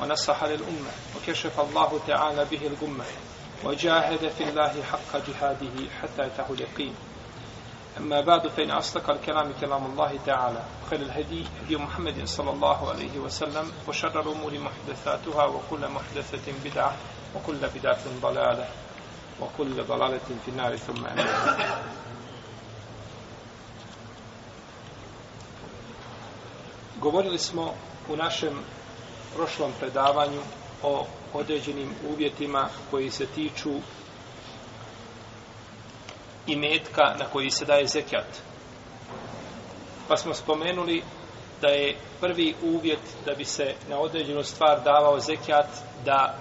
ونصح للأمة وكشف الله تعالى به الغمة وجاهد في الله حق جهاده حتى أتاه اليقين أما بعد فإن أصدق الكلام كلام الله تعالى خير الهدي هدي محمد صلى الله عليه وسلم وشر الأمور محدثاتها وكل محدثة بدعة وكل بدعة ضلالة وكل ضلالة في النار ثم أمين Govorili smo u našem prošlom predavanju o određenim uvjetima koji se tiču i metka na koji se daje zekjat. Pa smo spomenuli da je prvi uvjet da bi se na određenu stvar davao zekjat da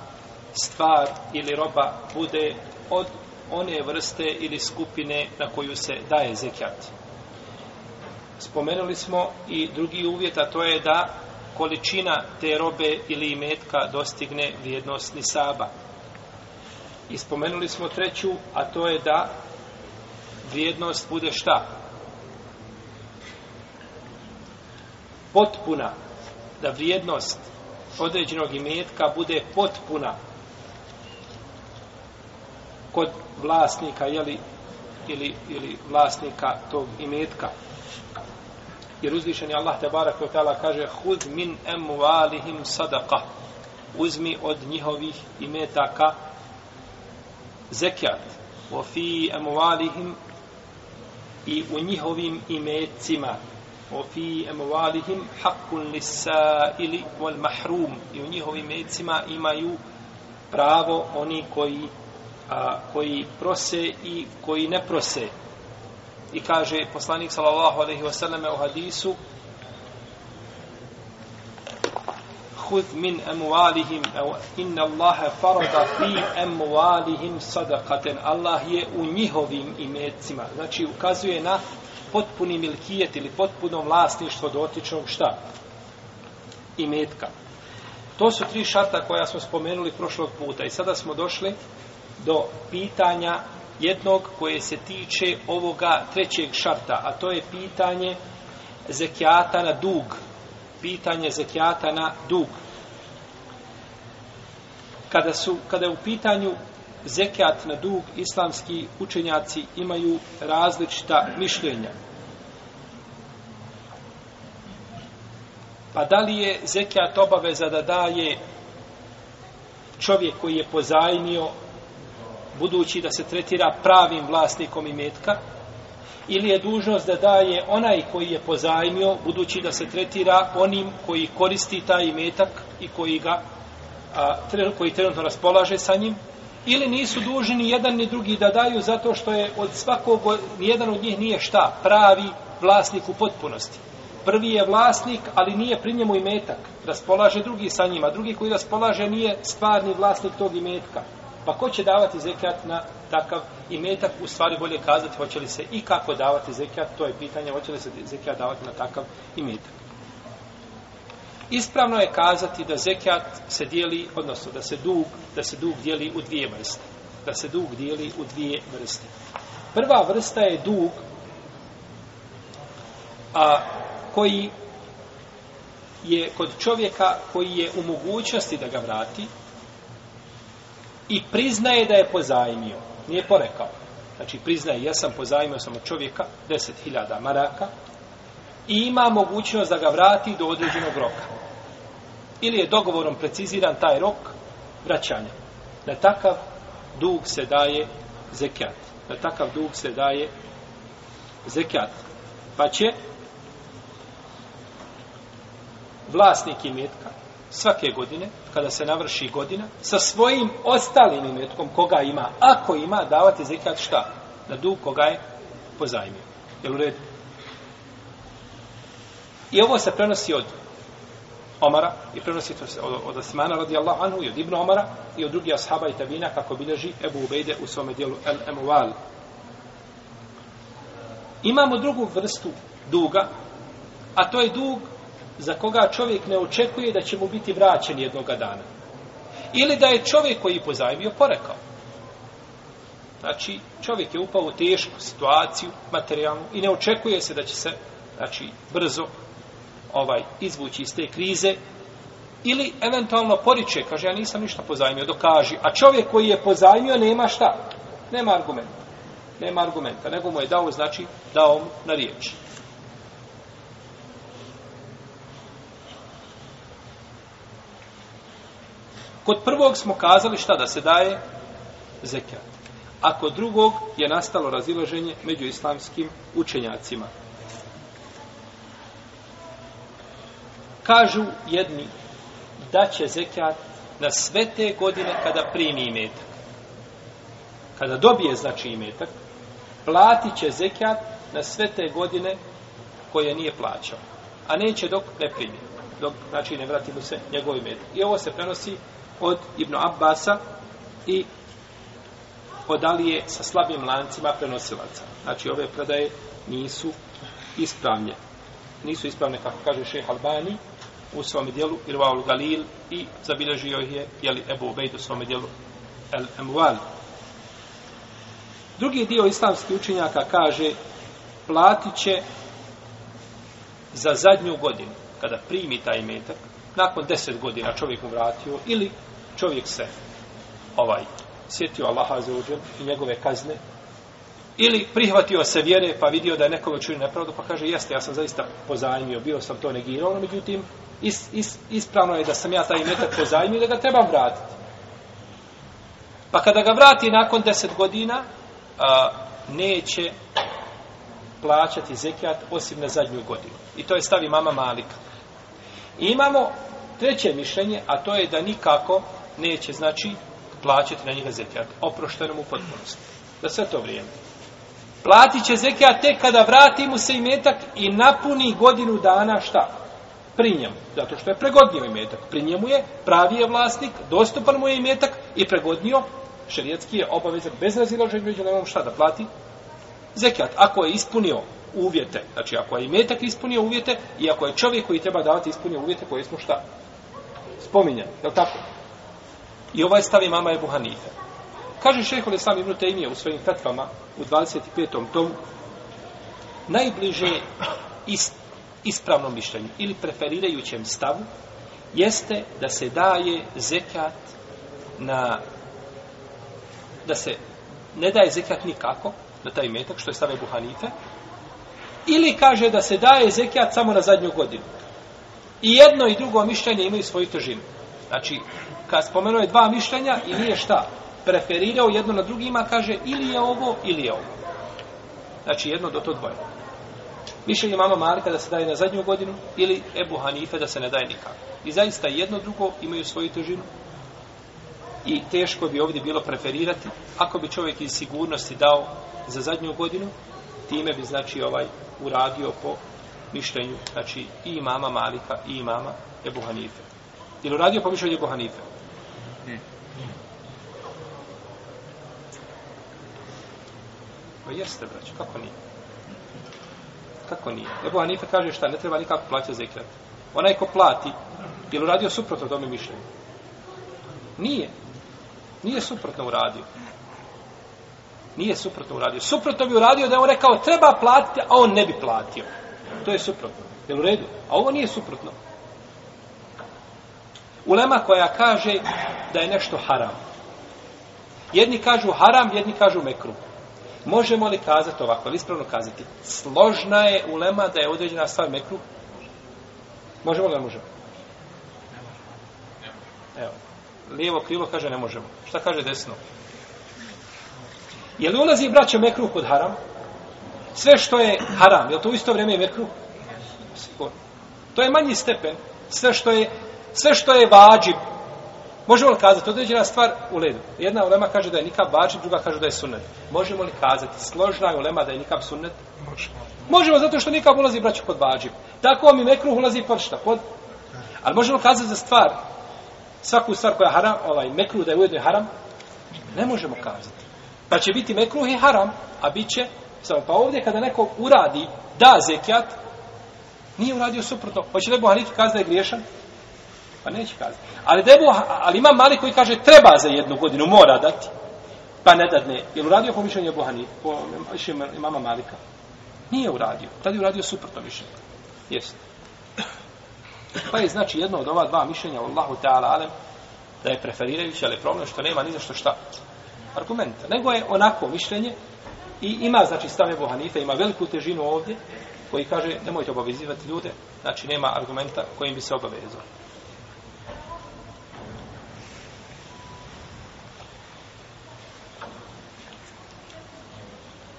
stvar ili roba bude od one vrste ili skupine na koju se daje zekjat. Spomenuli smo i drugi uvjet, a to je da količina te robe ili imetka dostigne vrijednost nisaba. I spomenuli smo treću, a to je da vrijednost bude šta? Potpuna. Da vrijednost određenog imetka bude potpuna kod vlasnika, jeli, ili, ili vlasnika tog imetka. Jer uzvišen je Allah tebara koja ta'ala kaže Hud min emualihim sadaka Uzmi od njihovih imetaka zekat wa fi amwalihim i u njihovim imecima wa fi amwalihim haqqun lis-sa'ili wal mahrum i u njihovim imecima imaju pravo oni koji a, koji prose i koji ne prose i kaže poslanik sallallahu alejhi ve selleme u hadisu خذ من أموالهم أو إن الله فرض في أموالهم صدقة الله je u njihovim imecima znači ukazuje na potpuni milkijet ili potpuno vlasništvo dotičnog šta imetka to su tri šarta koja smo spomenuli prošlog puta i sada smo došli do pitanja jednog koje se tiče ovoga trećeg šarta, a to je pitanje zekijata na dug. Pitanje zekijata na dug. Kada, su, kada je u pitanju zekijat na dug, islamski učenjaci imaju različita mišljenja. Pa da li je zekijat obaveza da daje čovjek koji je pozajmio budući da se tretira pravim vlasnikom imetka, ili je dužnost da daje onaj koji je pozajmio, budući da se tretira onim koji koristi taj imetak i koji ga a, koji trenutno raspolaže sa njim, ili nisu dužni ni jedan ni drugi da daju zato što je od svakog, nijedan od njih nije šta, pravi vlasnik u potpunosti. Prvi je vlasnik, ali nije pri njemu imetak. Raspolaže drugi sa njima. Drugi koji raspolaže nije stvarni vlasnik tog imetka. Pa ko će davati zekijat na takav imetak, u stvari bolje kazati hoće li se i kako davati zekijat, to je pitanje, hoće li se zekijat davati na takav imetak. Ispravno je kazati da zekijat se dijeli, odnosno da se dug, da se dug dijeli u dvije vrste. Da se dug dijeli u dvije vrste. Prva vrsta je dug a, koji je kod čovjeka koji je u mogućnosti da ga vrati, i priznaje da je pozajmio. Nije porekao. Znači, priznaje, ja sam pozajmio samo čovjeka, 10.000 maraka, i ima mogućnost da ga vrati do određenog roka. Ili je dogovorom preciziran taj rok vraćanja. Na takav dug se daje zekijat. Na takav dug se daje zekijat. Pa će vlasnik imetka, svake godine, kada se navrši godina, sa svojim ostalim imetkom koga ima, ako ima, davati zekat šta? Na dug koga je pozajmio. Jel u redu? I ovo se prenosi od Omara i prenosi to se od, od Osmana radijallahu anhu i od Ibn Omara i od drugih ashaba i tabina kako bilježi Ebu Ubejde u svome dijelu El Emuval. Imamo drugu vrstu duga, a to je dug za koga čovjek ne očekuje da će mu biti vraćen jednoga dana. Ili da je čovjek koji pozajmio porekao. Znači, čovjek je upao u tešku situaciju materijalnu i ne očekuje se da će se, znači, brzo ovaj izvući iz te krize ili eventualno poriče, kaže, ja nisam ništa pozajmio, dokaži. A čovjek koji je pozajmio nema šta? Nema argumenta. Nema argumenta, nego mu je dao, znači, dao mu na riječi. Kod prvog smo kazali šta da se daje zekat. A kod drugog je nastalo razilaženje među islamskim učenjacima. Kažu jedni da će zekat na sve te godine kada primi imetak. Kada dobije znači imetak, platit će zekat na sve te godine koje nije plaćao. A neće dok ne primi. Dok, znači, ne vrati mu se njegov imetak. I ovo se prenosi od Ibn Abbasa i od Alije sa slabim lancima prenosilaca. Znači, ove predaje nisu ispravne. Nisu ispravne, kako kaže šeha Albani, u svom dijelu Irvaul Galil i zabilježio ih je jeli, Ebu Ubejd u svom dijelu El Emuali. Drugi dio islamskih učinjaka kaže platit će za zadnju godinu kada primi taj metak, nakon deset godina čovjek mu vratio ili čovjek se ovaj sjetio Allaha za uđen i njegove kazne ili prihvatio se vjere pa vidio da je nekoga čuli nepravdu pa kaže jeste ja sam zaista pozajmio bio sam to negirao no međutim is, is, ispravno je da sam ja taj metak pozajmio da ga trebam vratiti pa kada ga vrati nakon deset godina a, neće plaćati zekijat osim na zadnju godinu i to je stavi mama Malika I imamo treće mišljenje, a to je da nikako neće, znači, plaćati na njega zekijat, oprošteno mu potpunosti. Za sve to vrijeme. Platit će zekijat tek kada vrati mu se imetak i napuni godinu dana šta? Pri njemu. Zato što je pregodnio imetak. Pri njemu je, pravi je vlasnik, dostupan mu je imetak i pregodnio, šerijetski je obavezak bez razilaženja među nemom šta da plati? Zekijat. Ako je ispunio uvjete. Znači, ako je i metak ispunio uvjete, i ako je čovjek koji treba davati ispunio uvjete, koje smo šta? Spominjali, je tako? I ovaj stavi mama Ebu Hanife. Kaže šehol je sam imnute imije u svojim fetvama u 25. tomu najbliže is, ispravnom mišljenju ili preferirajućem stavu jeste da se daje zekat na da se ne daje zekat nikako na taj metak što je stave Buhanife, ili kaže da se daje zekijat samo na zadnju godinu. I jedno i drugo mišljenje imaju svoju težinu. Znači, kad spomenuo je dva mišljenja i nije šta, preferirao jedno na drugima, kaže ili je ovo, ili je ovo. Znači, jedno do to dvoje. Mišljenje mama Marka da se daje na zadnju godinu ili Ebu Hanife da se ne daje nikako. I zaista jedno drugo imaju svoju težinu i teško bi ovdje bilo preferirati ako bi čovjek iz sigurnosti dao za zadnju godinu, time bi znači ovaj uradio po mišljenju znači i mama Malika i mama Ebu Hanife je li uradio po mišljenju Ebu Hanife pa jeste braći kako nije kako nije Ebu Hanife kaže šta ne treba nikako plaća zekret onaj ko plati je li uradio suprotno tome mišljenju nije nije suprotno uradio Nije suprotno uradio. Suprotno bi uradio da je on rekao treba platiti, a on ne bi platio. To je suprotno. Je u redu? A ovo nije suprotno. Ulema koja kaže da je nešto haram. Jedni kažu haram, jedni kažu mekru. Možemo li kazati ovako, ali ispravno kazati, složna je ulema da je određena stvar mekru? Možemo li ne možemo? Evo, lijevo krilo kaže ne možemo. Šta kaže desno? Ne možemo. Je li ulazi braćo mekruh kod haram? Sve što je haram, je li to u isto vrijeme je mekruh? Sigurno. To je manji stepen. Sve što je, sve što je vađib. Možemo li kazati određena stvar u ledu? Jedna ulema kaže da je nikab vađib, druga kaže da je sunnet. Možemo li kazati složna je ulema da je nikab sunnet? Možemo. Možemo zato što nikab ulazi braćo pod vađib. Tako vam i mekruh ulazi pod šta? Pod... Ali možemo li kazati za stvar? Svaku stvar koja je haram, ovaj, mekruh da je ujedno je haram? Ne možemo kazati pa će biti mekruh i haram, a bit će, pa ovdje kada neko uradi, da zekijat, nije uradio suprotno, hoće Debu Hanifi kazati da je griješan? Pa neće kazati. Ali, Debu, ali ima mali koji kaže treba za jednu godinu, mora dati, pa ne dadne. Je li uradio po mišljenju Ebu Hanifi, po mama Malika? Nije uradio, tada je uradio suprotno mišljenje. Jeste. Pa je znači jedno od ova dva mišljenja, Allahu Teala, da je preferirajuće, ali problem što nema ni za što šta argumenta, nego je onako mišljenje i ima, znači, stave Bohanife, ima veliku težinu ovdje, koji kaže, nemojte obavezivati ljude, znači, nema argumenta kojim bi se obavezao.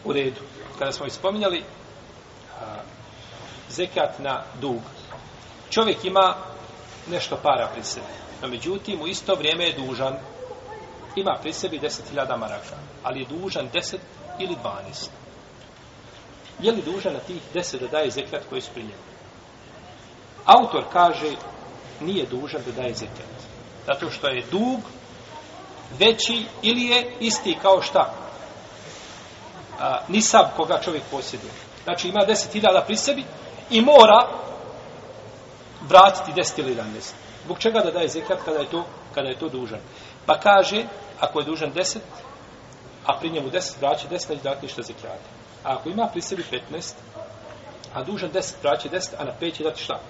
U redu. Kada smo ispominjali zekat na dug, čovjek ima nešto para pri sebi, no međutim, u isto vrijeme je dužan ima pri sebi 10.000 maraka, ali je dužan 10 ili 12. Je li dužan na tih 10 da daje zekat koji su pri njemu? Autor kaže, nije dužan da daje zekat. Zato što je dug veći ili je isti kao šta? A, nisab koga čovjek posjeduje. Znači ima 10.000 pri sebi i mora vratiti 10 ili 11. Zbog čega da daje zekat kada je to, kada je to dužan? Pa kaže, ako je dužan 10, a pri njemu 10 vraća 10, neće znači dati ništa zekijata. A ako ima pri sebi 15, a dužan 10 vraća 10, a na 5 će dati šta?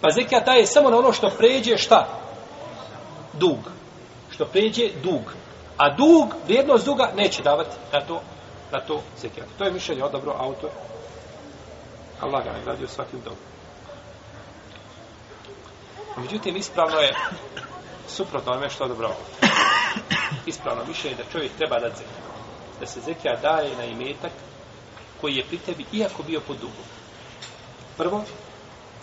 Pa zekijat daje samo na ono što pređe šta? Dug. Što pređe dug. A dug, vrijednost duga neće davati na to, na to zekijat. To je mišljenje odabro autor. Allah ga nagradio svakim dobro. Međutim, ispravno je suprotno ono što je dobro ispravno mišljenje da čovjek treba da zekija. Da se zekija daje na imetak koji je pri tebi iako bio pod dugom. Prvo,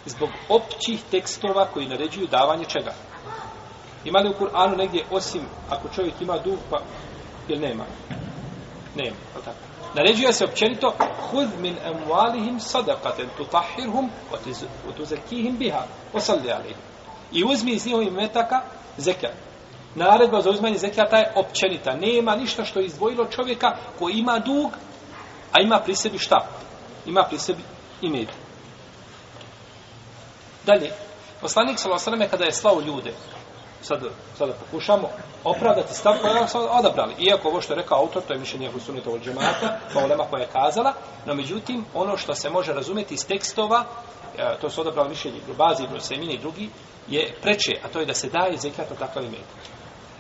zbog općih tekstova koji naređuju davanje čega. Ima li u Kur'anu negdje osim ako čovjek ima dug, pa ili nema? Nema, ali tako. Naređuje se općenito hud min emualihim sadakaten tutahirhum otuzekihim biha osalli alihim. I uzmi iz njihovih metaka zekijat naredba za uzmanje zekijata je općenita. Nema ništa što je izdvojilo čovjeka koji ima dug, a ima pri sebi šta? Ima pri sebi i med. Dalje, poslanik s.a.v. kada je slao ljude, sad, sad pokušamo opravdati stav koja smo odabrali. Iako ovo što je rekao autor, to je mišljenje u sunetu od džemata, problema pa koja je kazala, no međutim, ono što se može razumjeti iz tekstova, e, to su odabrali mišljenje Grubazi, Brusemini i drugi, je preče, a to je da se daje zekat od takav imeta.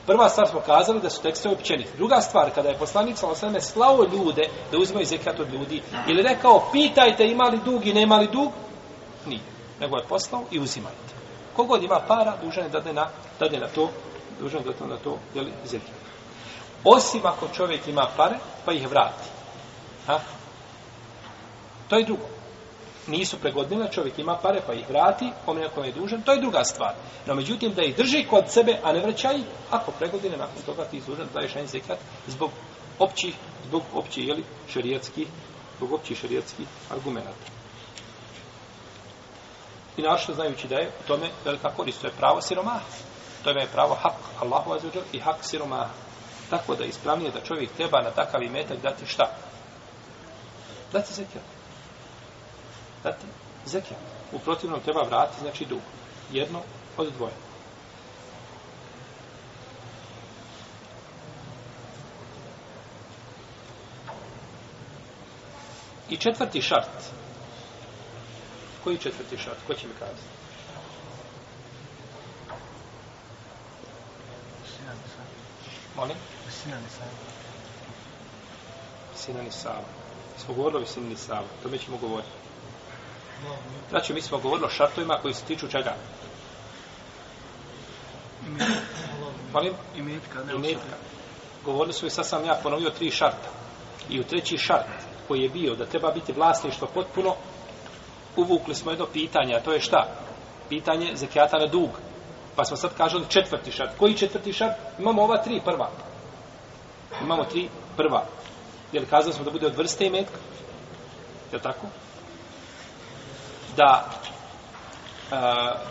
Prva stvar smo kazali da su tekstovi općeni. Druga stvar, kada je poslanik sa osvrame slao ljude da uzmaju zekat od ljudi, ili rekao, pitajte ima li dug i nema li dug, nije. Nego je poslao i uzimajte. Kogod ima para, dužan je da na, dade na to, dužan je da na to, jeli, zekat. Osim ako čovjek ima pare, pa ih vrati. Ha? To je drugo nisu pregodnila, čovjek ima pare pa ih vrati, on je je dužan, to je druga stvar. No međutim, da ih drži kod sebe, a ne vraćaj, ako pregodine, nakon toga ti dužan, daješ en zekat zbog općih, zbog općih, jeli, šarijetskih, zbog općih šarijetskih argumenta. I našto znajući da je u tome velika korist, to je pravo siromaha. To je pravo hak Allahu azuđer i hak siromaha. Tako da ispravnije da čovjek treba na takav imetak dati šta? Dati zekat fetr, zekijat. U protivnom treba vratiti, znači dug. Jedno od dvoje. I četvrti šart. Koji četvrti šart? Ko će mi kazati? Molim? Visina Nisava. Visina Nisava. Smo govorili o visini Nisava. To mi ćemo govoriti. Znači, mi smo govorili o šartovima koji se tiču čega? Molim? Imetka. Imetka. Govorili su i sad sam ja ponovio tri šarta. I u treći šart koji je bio da treba biti vlasništvo potpuno, uvukli smo jedno pitanje, a to je šta? Pitanje zekijata na dug. Pa smo sad kažali četvrti šart. Koji četvrti šart? Imamo ova tri prva. Imamo tri prva. Jer kazali smo da bude od vrste imetka. Je li tako? da e,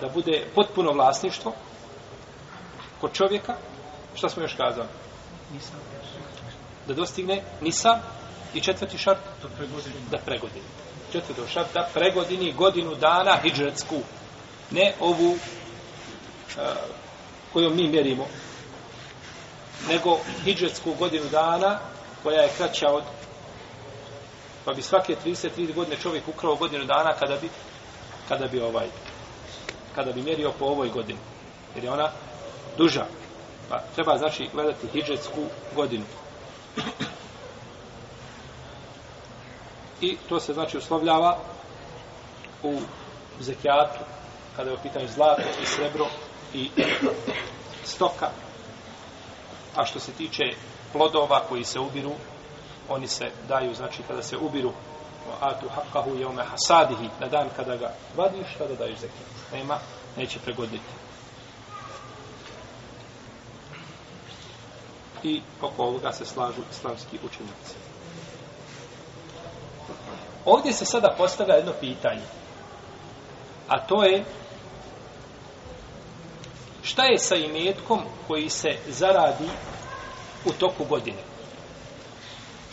da bude potpuno vlasništvo kod čovjeka što smo još kazali da dostigne nisa i četvrti šart da pregodini četvrti šart da pregodini godinu dana hijđretsku ne ovu e, koju mi mjerimo nego hijđretsku godinu dana koja je kraća od pa bi svake 33 godine čovjek ukrao godinu dana kada bi kada bi ovaj kada bi mjerio po ovoj godini jer je ona duža pa treba znači gledati hidžetsku godinu i to se znači uslovljava u zekijatu kada je u pitanju zlato i srebro i stoka a što se tiče plodova koji se ubiru oni se daju znači kada se ubiru atu haqqahu yawma hasadihi na dan kada ga vadiš kada daješ zekat nema neće pregoditi i oko ovoga se slažu islamski učenjaci ovdje se sada postavlja jedno pitanje a to je šta je sa imetkom koji se zaradi u toku godine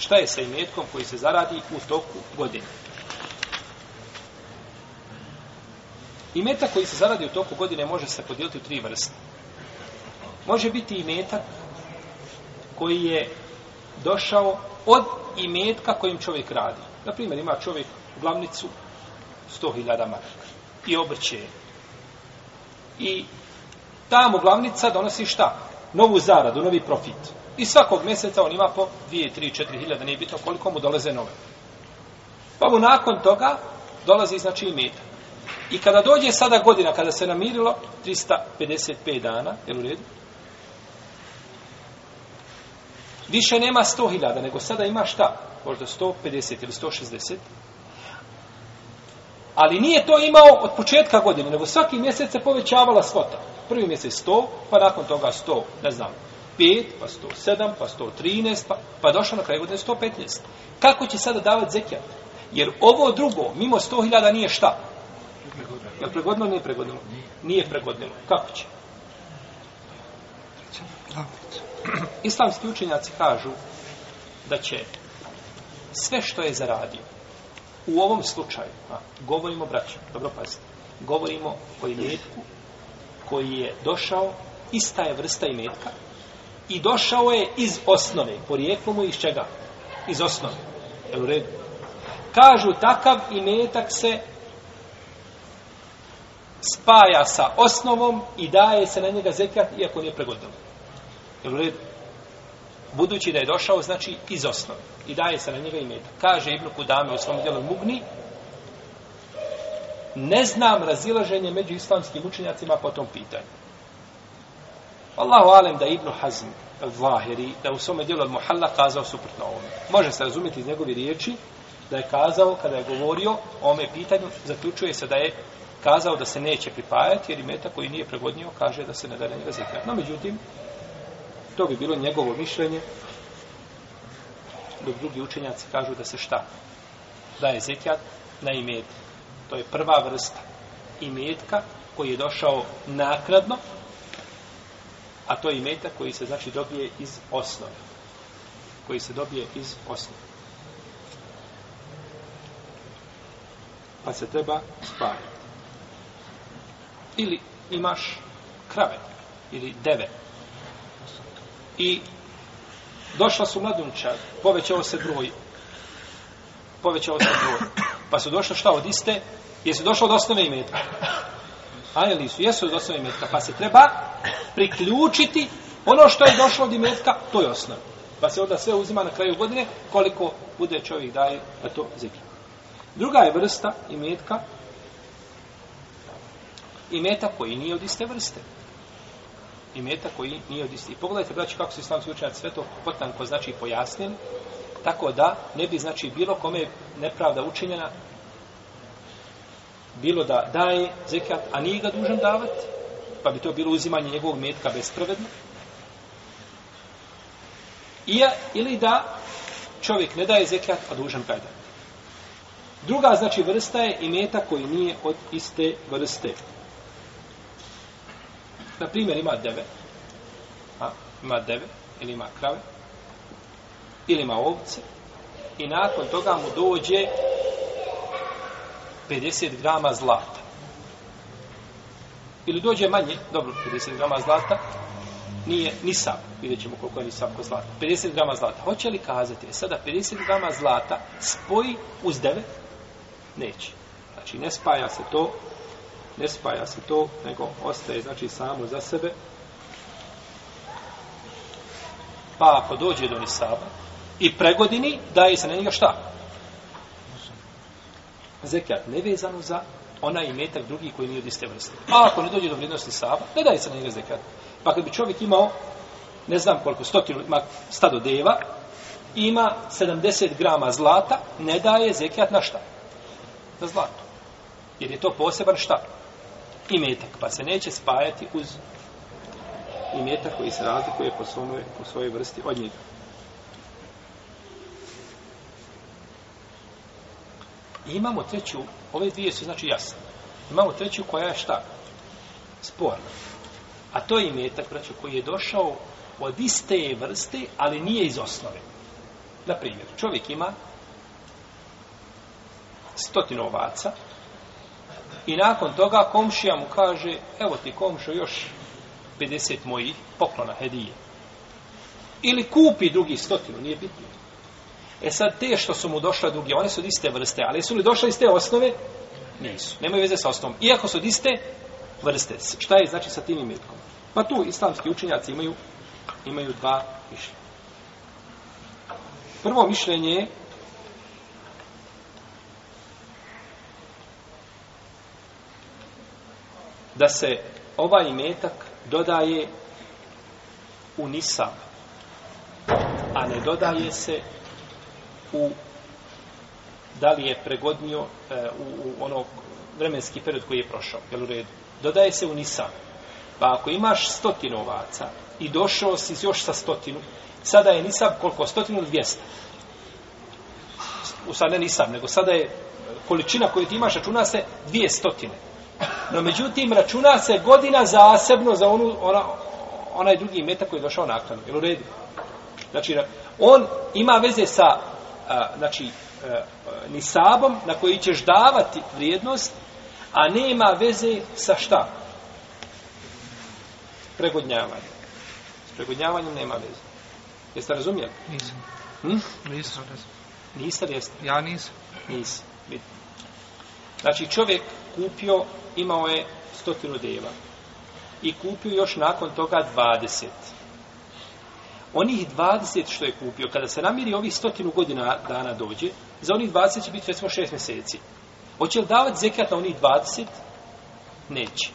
šta je sa imetkom koji se zaradi u toku godine. Imetak koji se zaradi u toku godine može se podijeliti u tri vrste. Može biti imetak koji je došao od imetka kojim čovjek radi. Na primjer, ima čovjek glavnicu 100.000 maraka i obrće. I ta mu glavnica donosi šta? novu zaradu, novi profit. I svakog mjeseca on ima po 2, 3, 4 hiljada, nije bitno koliko mu dolaze nove. Pa mu nakon toga dolazi znači i meta. I kada dođe sada godina, kada se namirilo, 355 dana, je u redu? Više nema 100 hiljada, nego sada ima šta? Možda 150 ili 160 Ali nije to imao od početka godine, nego svaki mjesec se povećavala svota. Prvi mjesec 100, pa nakon toga 100, ne znam, 5, pa 107, pa 113, pa, pa došao na kraj godine 115. Kako će sada davati zekijat? Jer ovo drugo, mimo 100.000, nije šta? Je li pregodnilo ili nije pregodnilo? Nije pregodnilo. Kako će? Islamski učenjaci kažu da će sve što je zaradio, U ovom slučaju, a, govorimo, braće, dobro pazite, govorimo o imetku koji je došao, ista je vrsta imetka, i došao je iz osnove, porijeklo mu iz čega? Iz osnove. Je u redu? Kažu, takav imetak se spaja sa osnovom i daje se na njega zekat, iako nije pregodilo. Je u redu? budući da je došao, znači, iz osnove. I daje se na njega ime. Kaže Ibn Kudame u svom djelu Mugni, ne znam razilaženje među islamskim učenjacima po tom pitanju. Allahu alem da Ibn Hazm Zahiri, da u svome djelu Muhalla kazao suprotno ovome. Može se razumjeti iz njegove riječi da je kazao, kada je govorio o ome pitanju, zaključuje se da je kazao da se neće pripajati, jer i meta koji nije pregodnio kaže da se ne da na njega zikra. No, međutim, To bi bilo njegovo mišljenje, dok drugi učenjaci kažu da se šta? Da je zekijat na imet. To je prva vrsta imetka koji je došao nakradno, a to je imetak koji se znači dobije iz osnove. Koji se dobije iz osnove. Pa se treba spariti. Ili imaš krave ili deve i došla su mladunča, povećao se broj, povećao se broj, pa su došla šta od iste, jesu došla od osnove imetka. A je li su, jesu od osnove imetka, pa se treba priključiti ono što je došlo od imetka, to je osnova. Pa se onda sve uzima na kraju godine, koliko bude čovjek daje na to zikri. Druga je vrsta imetka, imetak koji nije od iste vrste imeta koji nije od isti. Pogledajte, braći, kako su islamski učenjaci sve to potanko, znači, pojasnili, tako da ne bi, znači, bilo kome nepravda učinjena, bilo da daje zekat, a nije ga dužan davati, pa bi to bilo uzimanje njegovog metka bespravedno. I, ili da čovjek ne daje zekat, a dužan ga Druga, znači, vrsta je imeta koji nije od iste vrste na primjer, ima deve, a, ima deve, ili ima krave, ili ima ovce, i nakon toga mu dođe 50 grama zlata. Ili dođe manje, dobro, 50 grama zlata, nije ni sap, vidjet ćemo koliko je ni sap ko zlata. 50 grama zlata. Hoće li kazati je sada 50 grama zlata spoji uz deve? Neće. Znači, ne spaja se to ne spaja se to, nego ostaje znači samo za sebe. Pa ako dođe do nisaba i pregodini, daje se na njega šta? Zekijat nevezano za onaj imetak drugi koji nije od iste vrste. A pa ako ne dođe do vrijednosti saba, ne daje se na njega zekijat. Pa kad bi čovjek imao, ne znam koliko, stotinu, ima stado deva, ima 70 grama zlata, ne daje zekijat na šta? Na zlato. Jer je to poseban štap imetak, pa se neće spajati uz imetak koji se razlikuje po, svome, po svojoj vrsti od njega. I imamo treću, ove dvije su znači jasne. Imamo treću koja je šta? Sporna. A to je imetak, braćo, koji je došao od iste vrste, ali nije iz osnove. Naprimjer, čovjek ima stotinu ovaca, I nakon toga komšija mu kaže, evo ti komšo još 50 mojih poklona hedije. Ili kupi drugi stotinu, nije bitno. E sad, te što su mu došle drugi, one su od iste vrste, ali su li došle iz te osnove? Nisu. Nemaju veze sa osnovom. Iako su od iste vrste, šta je znači sa tim imetkom? Pa tu islamski učinjaci imaju, imaju dva mišljenja. Prvo mišljenje je da se ovaj imetak dodaje u nisab, a ne dodaje se u da li je pregodnio e, u, u ono vremenski period koji je prošao, jel u redu? Dodaje se u nisab. Pa ako imaš stotinu ovaca i došao si još sa stotinu, sada je nisab koliko? Stotinu ili dvijesta? U sad ne nisab, nego sada je količina koju ti imaš računa se dvije stotine. No međutim, računa se godina zasebno za onu, ona, onaj drugi metak koji je došao nakladno. Jel u redu? Znači, on ima veze sa a, znači, a, nisabom na koji ćeš davati vrijednost, a nema veze sa šta? Pregodnjavanje. S pregodnjavanjem nema veze. Jeste razumijeli? Nisam. Hm? Nisam, nisam. Niste li jeste? Ja nisam. Nisam. Znači, čovjek kupio, imao je stotinu deva. I kupio još nakon toga 20. Onih 20 što je kupio, kada se namiri ovih stotinu godina dana dođe, za onih 20 će biti recimo 6 meseci. Hoće li davati zekat na onih 20? Neće.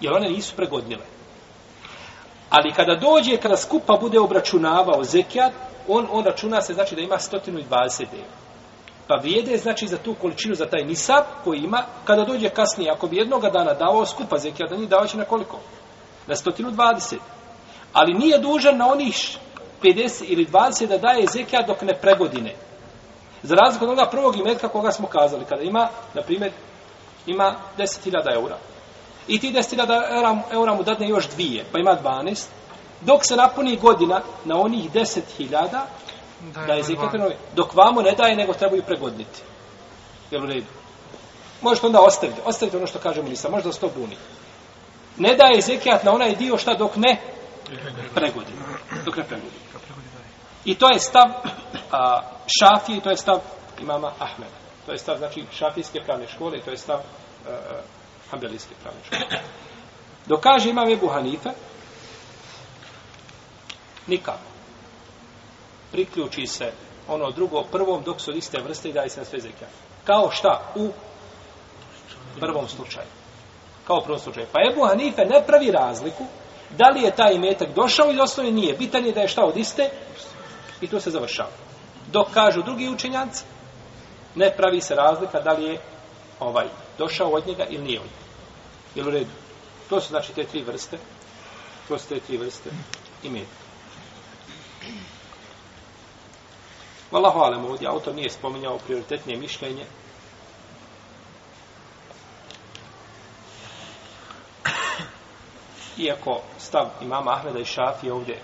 Jer one nisu pregodnile. Ali kada dođe, kada skupa bude obračunavao zekijat, on, on računa se znači da ima 120 deva. Pa vrijede znači za tu količinu, za taj nisab koji ima, kada dođe kasnije, ako bi jednoga dana davao skupa zekijat, nije davao će na koliko? Na 120. Ali nije dužan na onih 50 ili 20 da daje zekijat dok ne pregodine. Za razliku od onoga prvog imetka koga smo kazali, kada ima, na primjer, ima 10.000 eura. I ti 10.000 eura, eura mu dadne još dvije, pa ima 12. Dok se napuni godina na onih 10.000, da je zikatrenovi. Dok vamo ne daje, nego trebaju pregodniti. Jel u redu? Možete onda ostaviti. Ostavite ono što kaže ministar. Možda se to buni. Ne daje zekijat na onaj dio šta dok ne pregodi. Dok ne pregodi. I to je stav a, šafije i to je stav imama Ahmeda. To je stav znači, šafijske pravne škole i to je stav a, ambelijske pravne škole. Dok kaže imam Ebu Hanife, nikako priključi se ono drugo prvom dok su iste vrste i daje se na sve zekijat. Kao šta? U prvom slučaju. Kao u prvom slučaju. Pa Ebu Hanife ne pravi razliku da li je taj imetak došao iz osnovi, nije. Bitan je da je šta od iste i to se završava. Dok kažu drugi učenjanci, ne pravi se razlika da li je ovaj došao od njega ili nije od njega. Jel u redu? To su znači te tri vrste. To su te tri vrste imetka. Wallahu alem, ovdje autor nije spominjao prioritetnije mišljenje. Iako stav imama Ahmeda i Šafije ovdje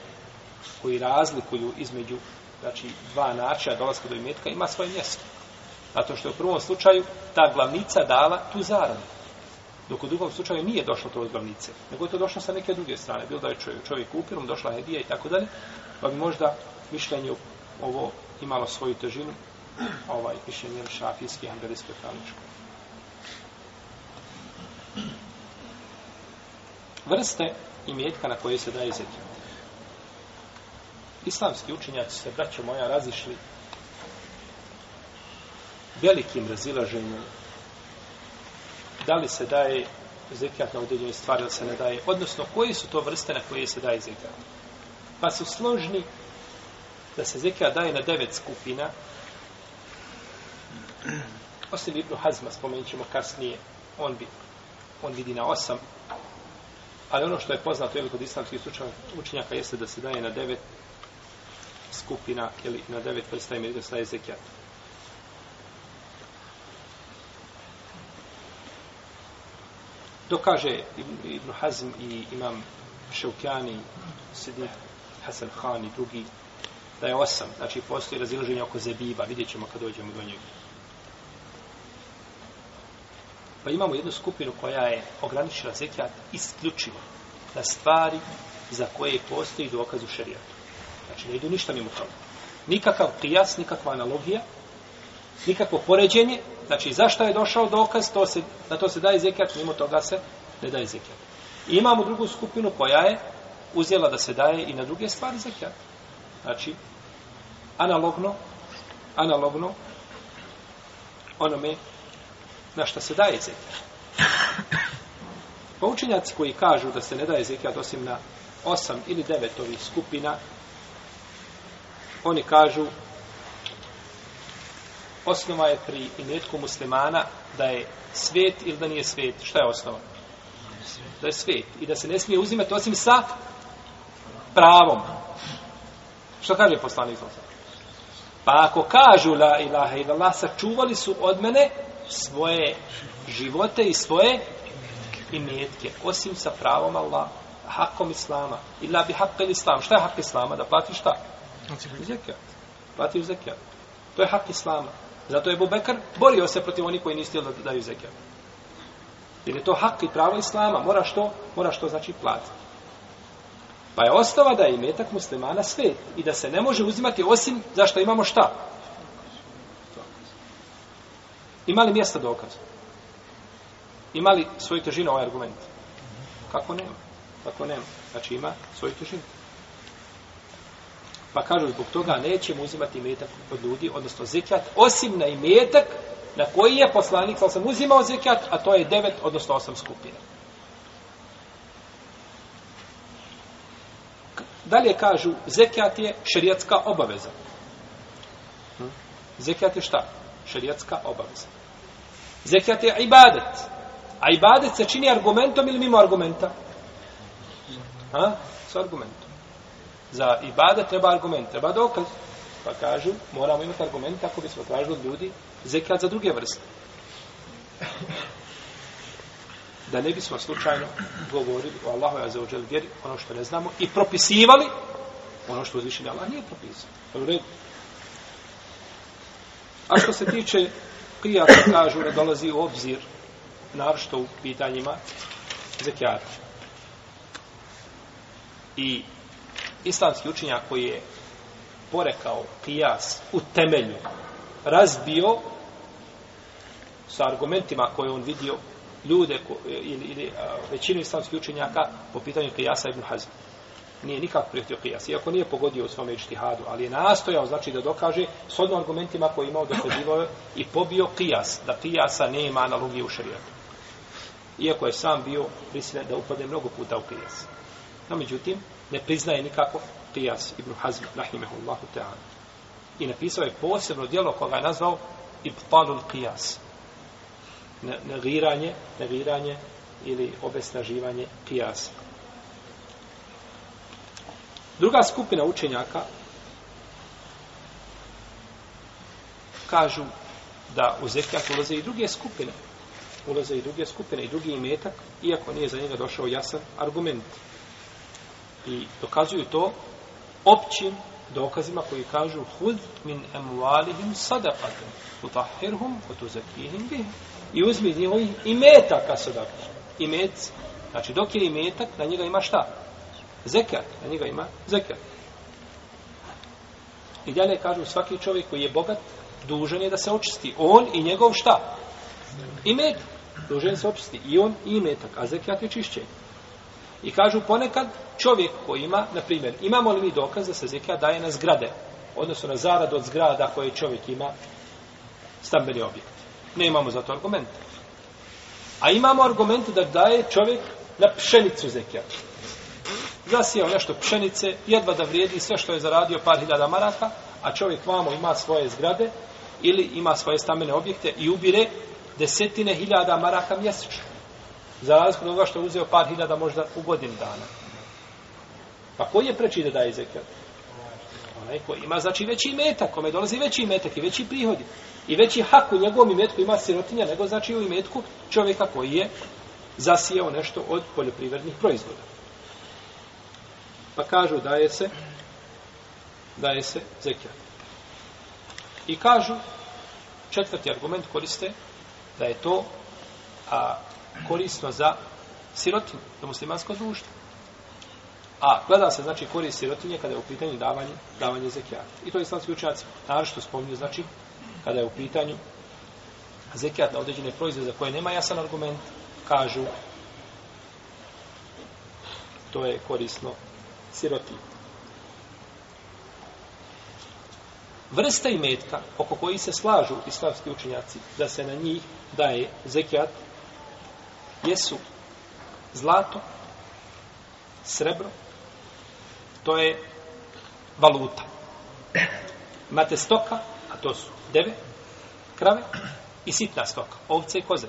koji razlikuju između znači dva načina dolaska do imetka ima svoje mjesto. Zato što je u prvom slučaju ta glavnica dala tu zaradu. Dok u drugom slučaju nije došlo to od glavnice, nego je to došlo sa neke druge strane. Bilo da je čovjek, čovjek kupio, došla hedija i tako dalje, pa bi možda mišljenje ovo imalo svoju težinu, ovaj piše njen šafijski angelijski pravničko. Vrste i mjetka na koje se daje zeti. Islamski učenjaci se, braćo moja, razišli velikim razilaženjem da li se daje zekijat na određenoj stvari ili se ne daje, odnosno koje su to vrste na koje se daje zekijat. Pa su složni da se zekija daje na devet skupina, osim Ibnu Hazma, spomenut ćemo kasnije, on, bi, on vidi na osam, ali ono što je poznato je kod islamskih učenjaka jeste da se daje na devet skupina ili na devet vrsta ime da staje zekijat. Dokaže Ibn Hazm i imam Ševkjani, Sidi Hasan Khan i drugi da je osam. Znači, postoji razilaženje oko zebiba. Vidjet ćemo kad dođemo do njega. Pa imamo jednu skupinu koja je ograničila zekijat isključivo na stvari za koje postoji dokaz u šerijatu. Znači, ne idu ništa mimo toga. Nikakav prijas, nikakva analogija, nikakvo poređenje. Znači, zašto je došao dokaz, to se, na to se daje zekijat, mimo toga se ne daje zekijat. I imamo drugu skupinu koja je uzela da se daje i na druge stvari zekijat. Znači, analogno, analogno onome na što se daje zekijat. Pa učenjaci koji kažu da se ne daje zekijat osim na osam ili devet ovih skupina, oni kažu osnova je pri imetku muslimana da je svet ili da nije svet. Šta je osnova? Da je svet. I da se ne smije uzimati osim sa pravom. Šta kaže poslanik sa Pa ako kažu la ilaha illallah, sačuvali su od mene svoje živote i svoje imetke, osim sa pravom Allah, hakom Islama. Ila bi hak Islam. Šta je hak Islama? Da platiš šta? Znači, zekijat. Platiš zekijat. To je hak Islama. Zato je Bubekar borio se protiv onih koji nisu da daju zekijat. Jer je to hak i pravo Islama. Moraš to, moraš to znači platiti. Pa je ostava da je imetak muslimana svet i da se ne može uzimati osim zašto imamo šta? Ima li mjesta dokaza? Ima li svoju težinu ovaj argument? Kako nema? Kako nema? Znači ima svoju težinu. Pa kažu, zbog toga nećemo uzimati imetak od ljudi, odnosno zekijat, osim na imetak na koji je poslanik, sam uzimao zekijat, a to je devet, odnosno osam skupina. Dalje kažu, zekijat je šerijatska obaveza. Hm? Zekijat je šta? Šerijatska obaveza. Zekijat je ibadet. A ibadet se čini argumentom ili mimo argumenta? Ha? S argumentom. Za ibadet treba argument, treba dokaz. Pa kažu, moramo imati argument ako bismo tražili od ljudi zekijat za druge vrste da ne bismo slučajno govorili o Allahu ja zaođel vjeri ono što ne znamo i propisivali ono što uzvišenje Allah nije propisao. A što se tiče prijata kažu da dolazi u obzir narošto u pitanjima zekijata. I islamski učinjak koji je porekao kijas u temelju razbio sa argumentima koje on vidio ljude ko, ili, ili većinu islamskih učenjaka po pitanju Qiyasa ibn Hazm. Nije nikak prijetio Qiyas, iako nije pogodio u svom ištihadu, ali je nastojao, znači, da dokaže s odnog argumentima koje imao da se i pobio Qiyas, da Qiyasa nema analogije u šarijetu. Iako je sam bio prisilen da upade mnogo puta u Qiyas. No, međutim, ne priznaje nikako Qiyas ibn Hazm, rahimehullahu ta'ala. I napisao je posebno dijelo koga je nazvao Ibtalul Qiyas. Qiyas negiranje, negiranje ili obesnaživanje kijasa. Druga skupina učenjaka kažu da u zekijak ulaze i druge skupine. Ulaze i druge skupine i drugi imetak, iako nije za njega došao jasan argument. I dokazuju to općim dokazima koji kažu hud min emualihim sadaqatim utahhirhum utuzakihim bihim i uzmi iz njihovih imetaka sadaku. Imet, znači dok je imetak, na njega ima šta? Zekat, na njega ima zekat. I dalje kažu, svaki čovjek koji je bogat, dužan je da se očisti. On i njegov šta? Imet, dužan se očisti. I on i imetak, a zekat je čišćenje. I kažu, ponekad čovjek koji ima, na primjer, imamo li mi dokaz da se zekat daje na zgrade, odnosno na zarad od zgrada koje čovjek ima, stambeni objekt. Nemamo za to argumenta. A imamo argument da daje čovjek na pšenicu zekijat. Zasijao nešto pšenice, jedva da vrijedi sve što je zaradio par hiljada maraka, a čovjek vamo ima svoje zgrade ili ima svoje stamene objekte i ubire desetine hiljada maraka mjesečno. Za razliku toga što je uzeo par hiljada možda u godinu dana. Pa koji je preči da daje zekijat? Onaj koji ima znači veći metak, kome dolazi veći metak i veći prihodi. I veći hak u njegovom imetku ima sirotinja nego znači u imetku čovjeka koji je zasijao nešto od poljoprivrednih proizvoda. Pa kažu daje se daje se zekijat. I kažu četvrti argument koriste da je to a, korisno za sirotinu, za muslimansko društvo. A gleda se znači korist sirotinje kada je u pitanju davanje, davanje zekijata. I to je islamski učenjaci. Naravno što spominju znači kada je u pitanju zekijat na određene proizvode za koje nema jasan argument, kažu to je korisno siroti. Vrsta i metka oko koji se slažu islamski učenjaci da se na njih daje zekijat jesu zlato, srebro, to je valuta. Imate stoka, a to su deve, krave i sitna stoka, ovce i koze.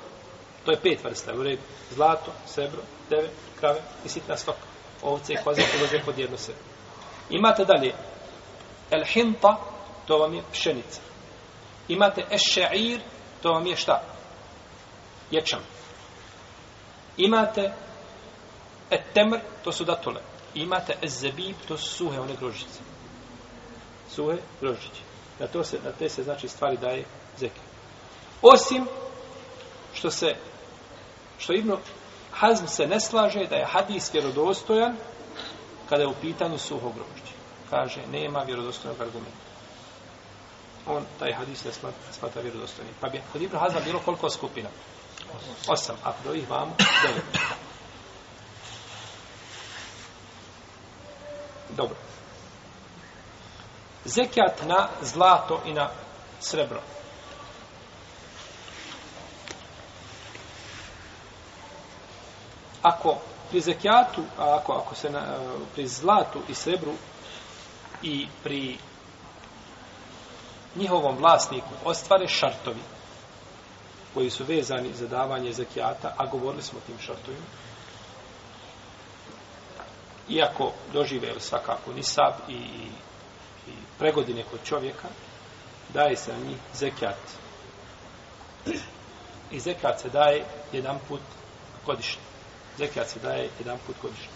To je pet vrsta, u redu. Zlato, srebro, deve, krave i sitna stoka. Ovce i koze ulaze pod jedno sve. Imate dalje, el hinta, to vam je pšenica. Imate ešeir, to vam je šta? Ječam. Imate et temr, to su datule. Imate ezebib, to su suhe, one grožice. Suhe grožice. Na, to se, na te se znači stvari daje zekat. Osim što se što Ibnu Hazm se ne slaže da je hadis vjerodostojan kada je u pitanju suho grožđe. Kaže, nema vjerodostojnog argumenta. On taj hadis ne smata, smata Pa bi kod Ibnu Hazma bilo koliko skupina? Osam. A kod ovih vam, devet. Dobro zekijat na zlato i na srebro. Ako pri zekijatu, ako, ako se na, e, pri zlatu i srebru i pri njihovom vlasniku ostvare šartovi koji su vezani za davanje zekijata, a govorili smo o tim šartovima, iako dožive svakako nisab i i pregodine kod čovjeka, daje se na njih zekijat. I zekijat se daje jedan put godišnje. Zekijat se daje jedan put godišnje.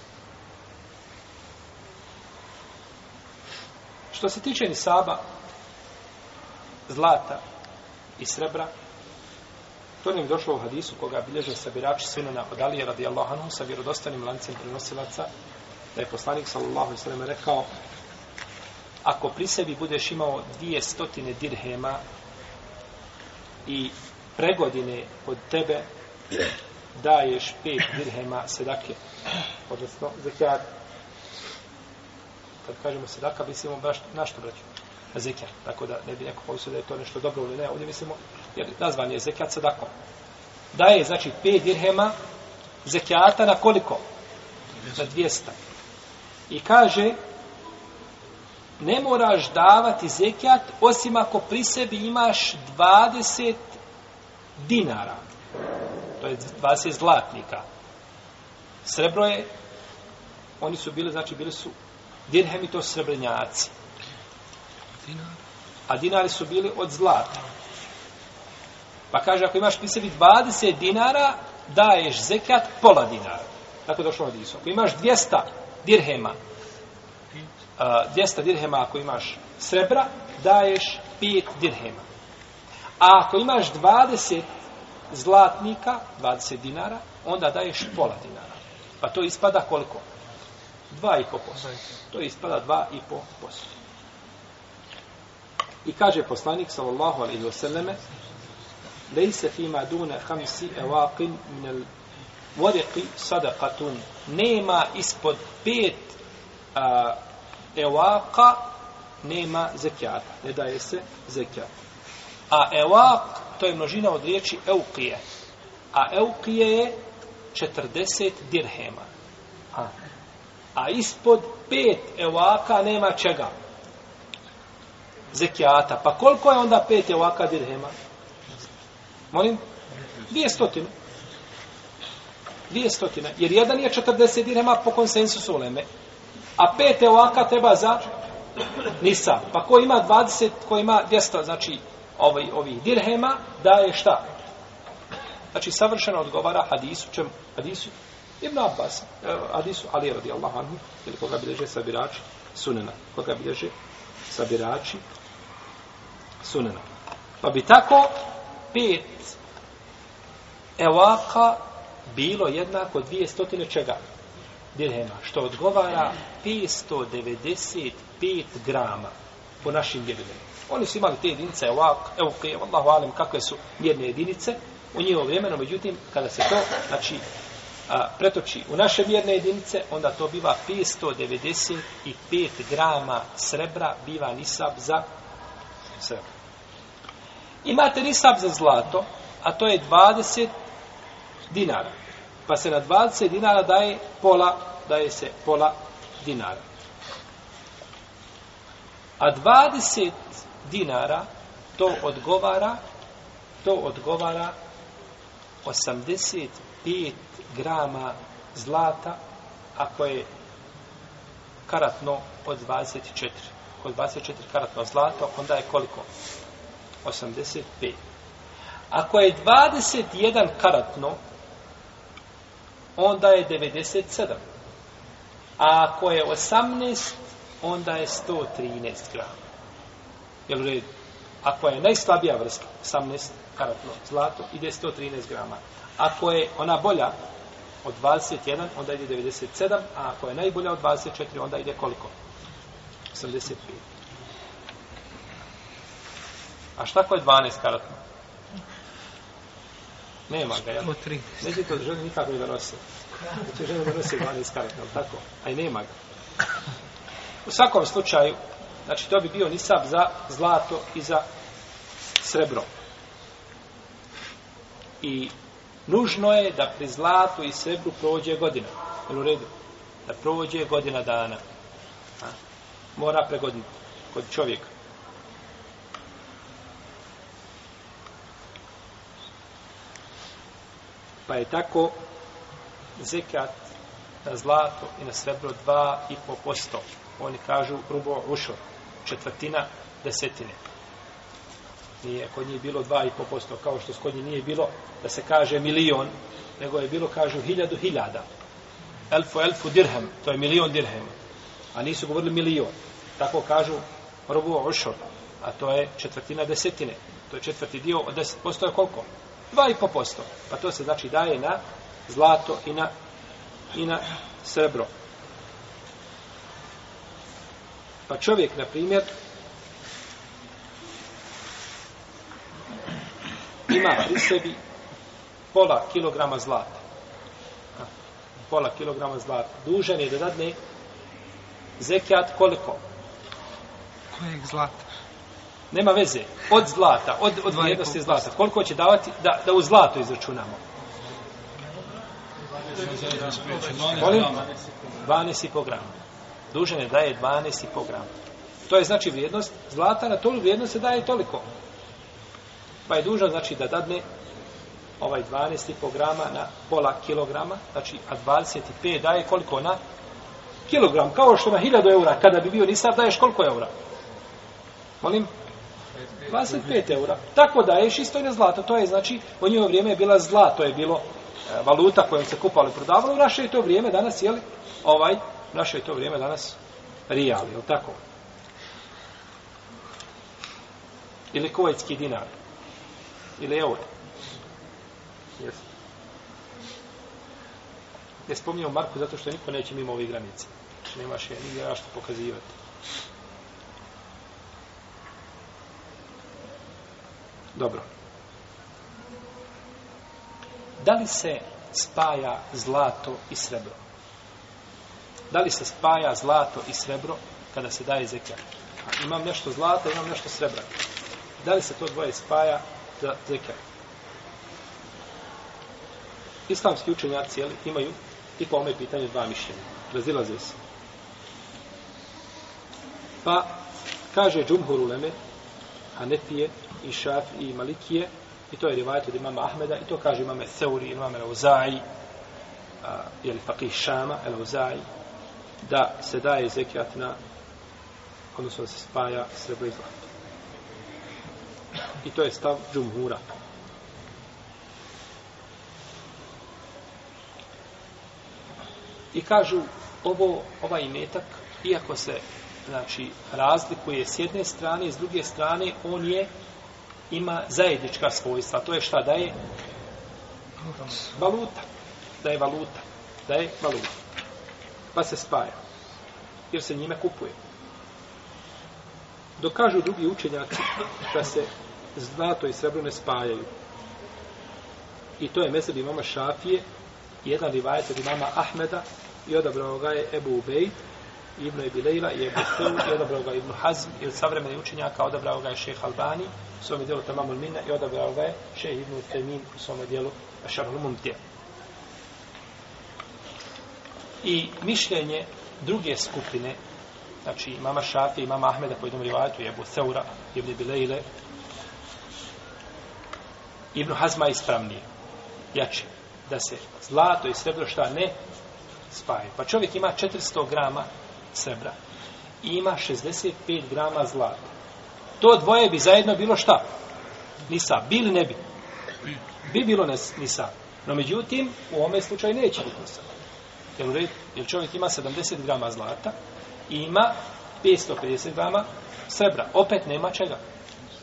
Što se tiče nisaba, zlata i srebra, to nam je došlo u hadisu koga bilježe sabirač sinana od Alije radijallahu anhu sa vjerodostanim lancem prenosilaca, da je poslanik sallallahu sallam rekao, ako pri sebi budeš imao dvije stotine dirhema i pregodine od tebe daješ pet dirhema sedake. Odnosno, zekijat. Kad kažemo sedaka, mislimo baš na što braću. Na zekijat. Tako da ne bi neko pomislio da je to nešto dobro ili ne. Ovdje mislimo, jer nazvan je zekijat sedakom. Daje, znači, pet dirhema zekijata na koliko? Na dvijesta. I kaže, ne moraš davati zekijat osim ako pri sebi imaš 20 dinara. To je 20 zlatnika. Srebro je, oni su bili, znači bili su dirhemi to srebrnjaci. A dinari su bili od zlata. Pa kaže, ako imaš pri sebi 20 dinara, daješ zekijat pola dinara. Tako je došlo na Ako imaš 200 dirhema, 200 eh, dirhema ako imaš srebra, daješ 5 dirhema. A ako imaš 20 zlatnika, 20 dinara, onda daješ pola dinara. Pa to ispada koliko? 2,5%. To ispada 2,5%. I kaže poslanik, sallallahu alaihi wa sallame, Lejse fima dune hamsi evaqin minel vodiqi sadaqatun. Nema ispod pet uh, evaka nema zekijata. Ne daje se zekijat. A evak, to je množina od riječi eukije. A eukije je 40 dirhema. A, a ispod pet evaka nema čega? Zekijata. Pa koliko je onda pet evaka dirhema? Molim? Dvije stotine. Dvije stotine. Jer jedan je 40 dirhema po konsensusu uleme. A pet evaka treba za nisa. Pa ko ima 20, ko ima 200, znači ovaj, ovi dirhema, daje šta? Znači, savršeno odgovara hadisu, čemu? Hadisu Ibn Abbas, hadisu Ali radijallahu anhu, ili koga bileže sabirači sunena, koga bileže sabirači sunena. Pa bi tako pet evaka bilo jednako dvije stotine čega? dirhema, što odgovara 595 grama po našim mjerilima. Oni su imali te jedinice, ovak, evo kje, vallahu alem, kakve su mjerne jedinice u njihovo vremeno, međutim, kada se to, znači, a, pretoči u naše mjerne jedinice, onda to biva 595 grama srebra, biva nisab za srebro. Imate nisab za zlato, a to je 20 dinara pa se na 20 dinara daje pola, daje se pola dinara. A 20 dinara to odgovara to odgovara 85 grama zlata ako je karatno od 24. Od 24 karatno zlato, onda je koliko? 85. Ako je 21 karatno, onda je 97. A ako je 18, onda je 113 grama. Jel red? Ako je najslabija vrsta, 18 karatno zlato, ide 113 grama. Ako je ona bolja, od 21, onda ide 97, a ako je najbolja od 24, onda ide koliko? 85. A šta ko je 12 karatno? Nema ga, jel? Neće to žene nikako ne donose. Neće žene donose 12 karata, jel tako? Aj, nema ga. U svakom slučaju, znači, to bi bio nisab za zlato i za srebro. I nužno je da pri zlatu i srebru prođe godina. Jel u redu? Da prođe godina dana. A? Mora pregoditi kod čovjeka. Pa je tako zekat na zlato i na srebro 2,5%. Oni kažu grubo ušlo. Četvrtina desetine. Nije, kod njih bilo 2,5%, kao što skod njih nije bilo da se kaže milion, nego je bilo, kažu, hiljadu hiljada. Elfu elfu dirhem, to je milion dirhem. A nisu govorili milion. Tako kažu rubu ušor, a to je četvrtina desetine. To je četvrti dio od deset posto je koliko? 2,5%. Pa to se znači daje na zlato i na, i na srebro. Pa čovjek, na primjer, ima pri sebi pola kilograma zlata. Pola kilograma zlata. Dužan je da dadne zekijat koliko? Kojeg zlata? Nema veze. Od zlata, od, od vrijednosti zlata. Koliko će davati da, da u zlato izračunamo? Molim? 12,5 grama. Dužan je daje 12,5 grama. To je znači vrijednost zlata, na tolu vrijednost se daje toliko. Pa je dužan znači da dadne ovaj 12,5 grama na pola kilograma, znači a 25 daje koliko na kilogram, kao što na 1000 eura, kada bi bio nisar, daješ koliko eura? Molim? 25 eura. Tako da je isto je zlato. To je znači, u njihovo vrijeme je bila zlato, je bilo e, valuta kojom se kupalo i prodavalo. U naše je to vrijeme danas, jeli, ovaj, u naše je to vrijeme danas rijali, je tako? Ili kuvajski dinar. Ili euro. Jesi. Ne spominjamo Marku zato što niko neće mimo ove granice. Znači nemaš je ja, ja što pokazivati. Dobro. Da li se spaja zlato i srebro? Da li se spaja zlato i srebro kada se daje zekat? Imam nešto zlata, imam nešto srebra. Da li se to dvoje spaja za zekat? Islamski učenjaci jeli, imaju i po ome pitanje dva mišljenja. Razilaze se. Pa, kaže Džumhur Uleme, a ne pije i Šaf i Malikije i to je rivajat od imama Ahmeda i to kaže imame Seuri, imame Leuzaji ili Fakih Šama Leuzaji da se daje zekijat na odnosno da se spaja srebro i zlato i to je stav džumhura i kažu ovo, ovaj imetak iako se znači razlikuje s jedne strane s druge strane on je ima zajednička svojstva. To je šta da je? Valuta. Da je valuta. Da je valuta. Pa se spaja. Jer se njime kupuje. Dok kažu drugi učenjaci da se zlato i srebro ne spajaju. I to je mesel imama Šafije, jedan rivajet od imama Ahmeda i odabrao ga je Ebu Ubejt, Ibn Ibi Lejla i Ebu Seud i odabrao ga Ibn Hazm ili savremeni učenjaka, odabrao ga je šeh Albani u svom dijelu Tamamul Minna i odabrao ga je šeh Ibn Temin u svom dijelu Šarhul Mumtija. I mišljenje druge skupine, znači mama Šafi i mama Ahmeda po jednom rivajatu i Ebu Seura, Ibn Ibi Lejle, Ibn Hazma je ispravnije, jače, da se zlato i srebro šta ne spaje. Pa čovjek ima 400 grama srebra. I ima 65 grama zlata. To dvoje bi zajedno bilo šta? Nisa. Bili ne bi? Bi bilo nisa. No međutim, u ovome slučaju neće biti nisa. Jer, jer čovjek ima 70 grama zlata i ima 550 grama srebra. Opet nema čega.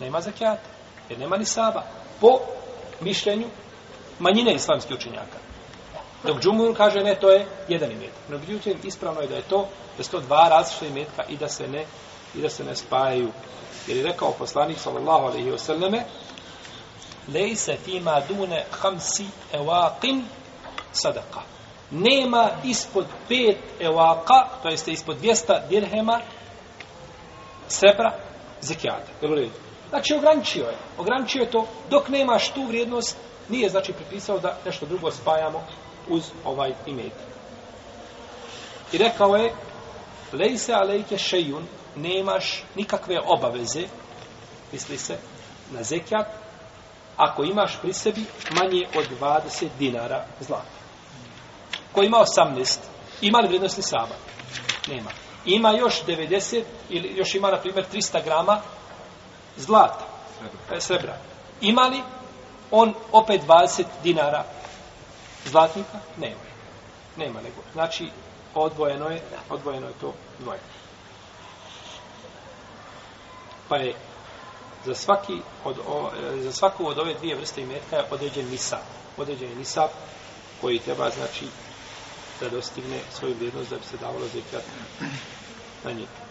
Nema zakijata. Jer nema ni saba. Po mišljenju manjine islamskih učenjaka. Dok džumur kaže ne, to je jedan imet. No, međutim, ispravno je da je to, da su to dva različita imetka i da se ne, i da se ne spajaju. Jer je rekao poslanik, sallallahu alaihi wa sallame, lejse fima dune hamsi evaqim sadaka. Nema ispod pet evaqa, to jeste ispod dvijesta dirhema, srebra, zekijata. Znači, ograničio je. Ograničio je to, dok nemaš tu vrijednost, nije znači pripisao da nešto drugo spajamo uz ovaj imet. I rekao je, lejse alejke šejun, nemaš nikakve obaveze, misli se, na zekijat, ako imaš pri sebi manje od 20 dinara zlata. Ko ima 18, ima li vrednosti saba? Nema. Ima još 90, ili još ima, na primjer, 300 grama zlata, e, srebra. Ima li on opet 20 dinara zlatnika nema. Nema nego. Znači, odvojeno je, odvojeno je to dvoje. Pa je za, svaki od, o, za svaku od ove dvije vrste imetka je određen nisab. Određen je nisab koji treba, znači, da dostigne svoju vrijednost da bi se davalo zekat na njega.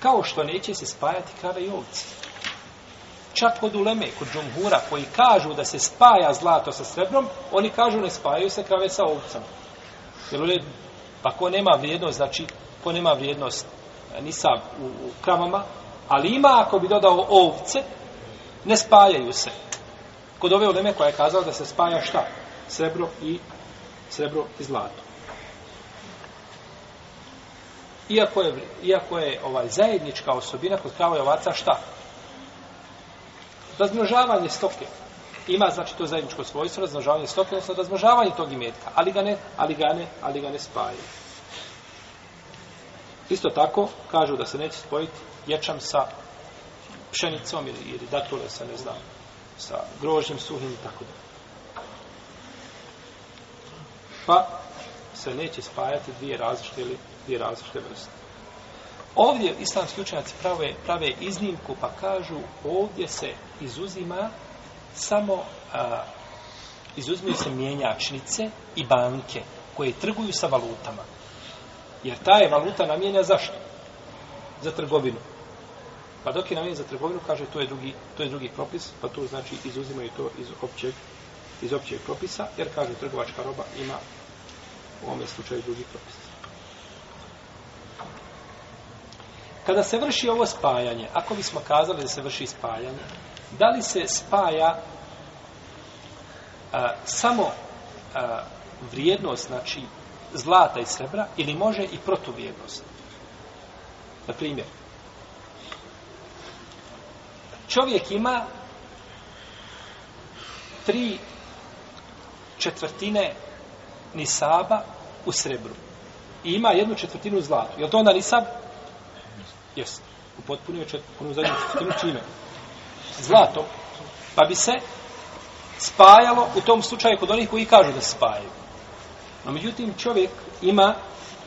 Kao što neće se spajati krave i ovce čak kod uleme, kod džumhura, koji kažu da se spaja zlato sa srebrom, oni kažu ne spajaju se krave sa ovcama. Jel ured? Pa ko nema vrijednost, znači, ko nema vrijednost e, ni sa u, u kravama, ali ima ako bi dodao ovce, ne spajaju se. Kod ove uleme koja je kazala da se spaja šta? Srebro i srebro i zlato. Iako je, iako je ovaj zajednička osobina kod krava i ovaca šta? Razmnožavanje stoke. Ima znači to zajedničko svojstvo, razmnožavanje stoke, odnosno razmnožavanje tog imetka. Ali ga ne, ali ga ne, ali ga ne spaje. Isto tako, kažu da se neće spojiti ječam sa pšenicom ili, ili datule sa, ne znam, sa grožnjem suhim i tako da. Pa se neće spajati dvije različite ili dvije različite vrste. Ovdje islamski učenjaci prave, prave iznimku pa kažu ovdje se izuzima samo a, izuzmiju se mjenjačnice i banke koje trguju sa valutama. Jer ta je valuta namjena zašto? Za trgovinu. Pa dok je namjena za trgovinu, kaže, to je drugi, to je drugi propis, pa tu znači izuzimaju to iz općeg, iz općeg propisa, jer kaže, trgovačka roba ima u ovom slučaju drugi propis. Kada se vrši ovo spajanje, ako bismo kazali da se vrši spajanje, da li se spaja a, samo a, vrijednost, znači zlata i srebra, ili može i protuvrijednost? Na primjer, čovjek ima tri četvrtine nisaba u srebru. I ima jednu četvrtinu zlatu. Je li to onda nisab? Jest. U potpunoj četvrtinu zadnju četvrtinu čime? Zlato. Pa bi se spajalo u tom slučaju kod onih koji kažu da spajaju. No, međutim, čovjek ima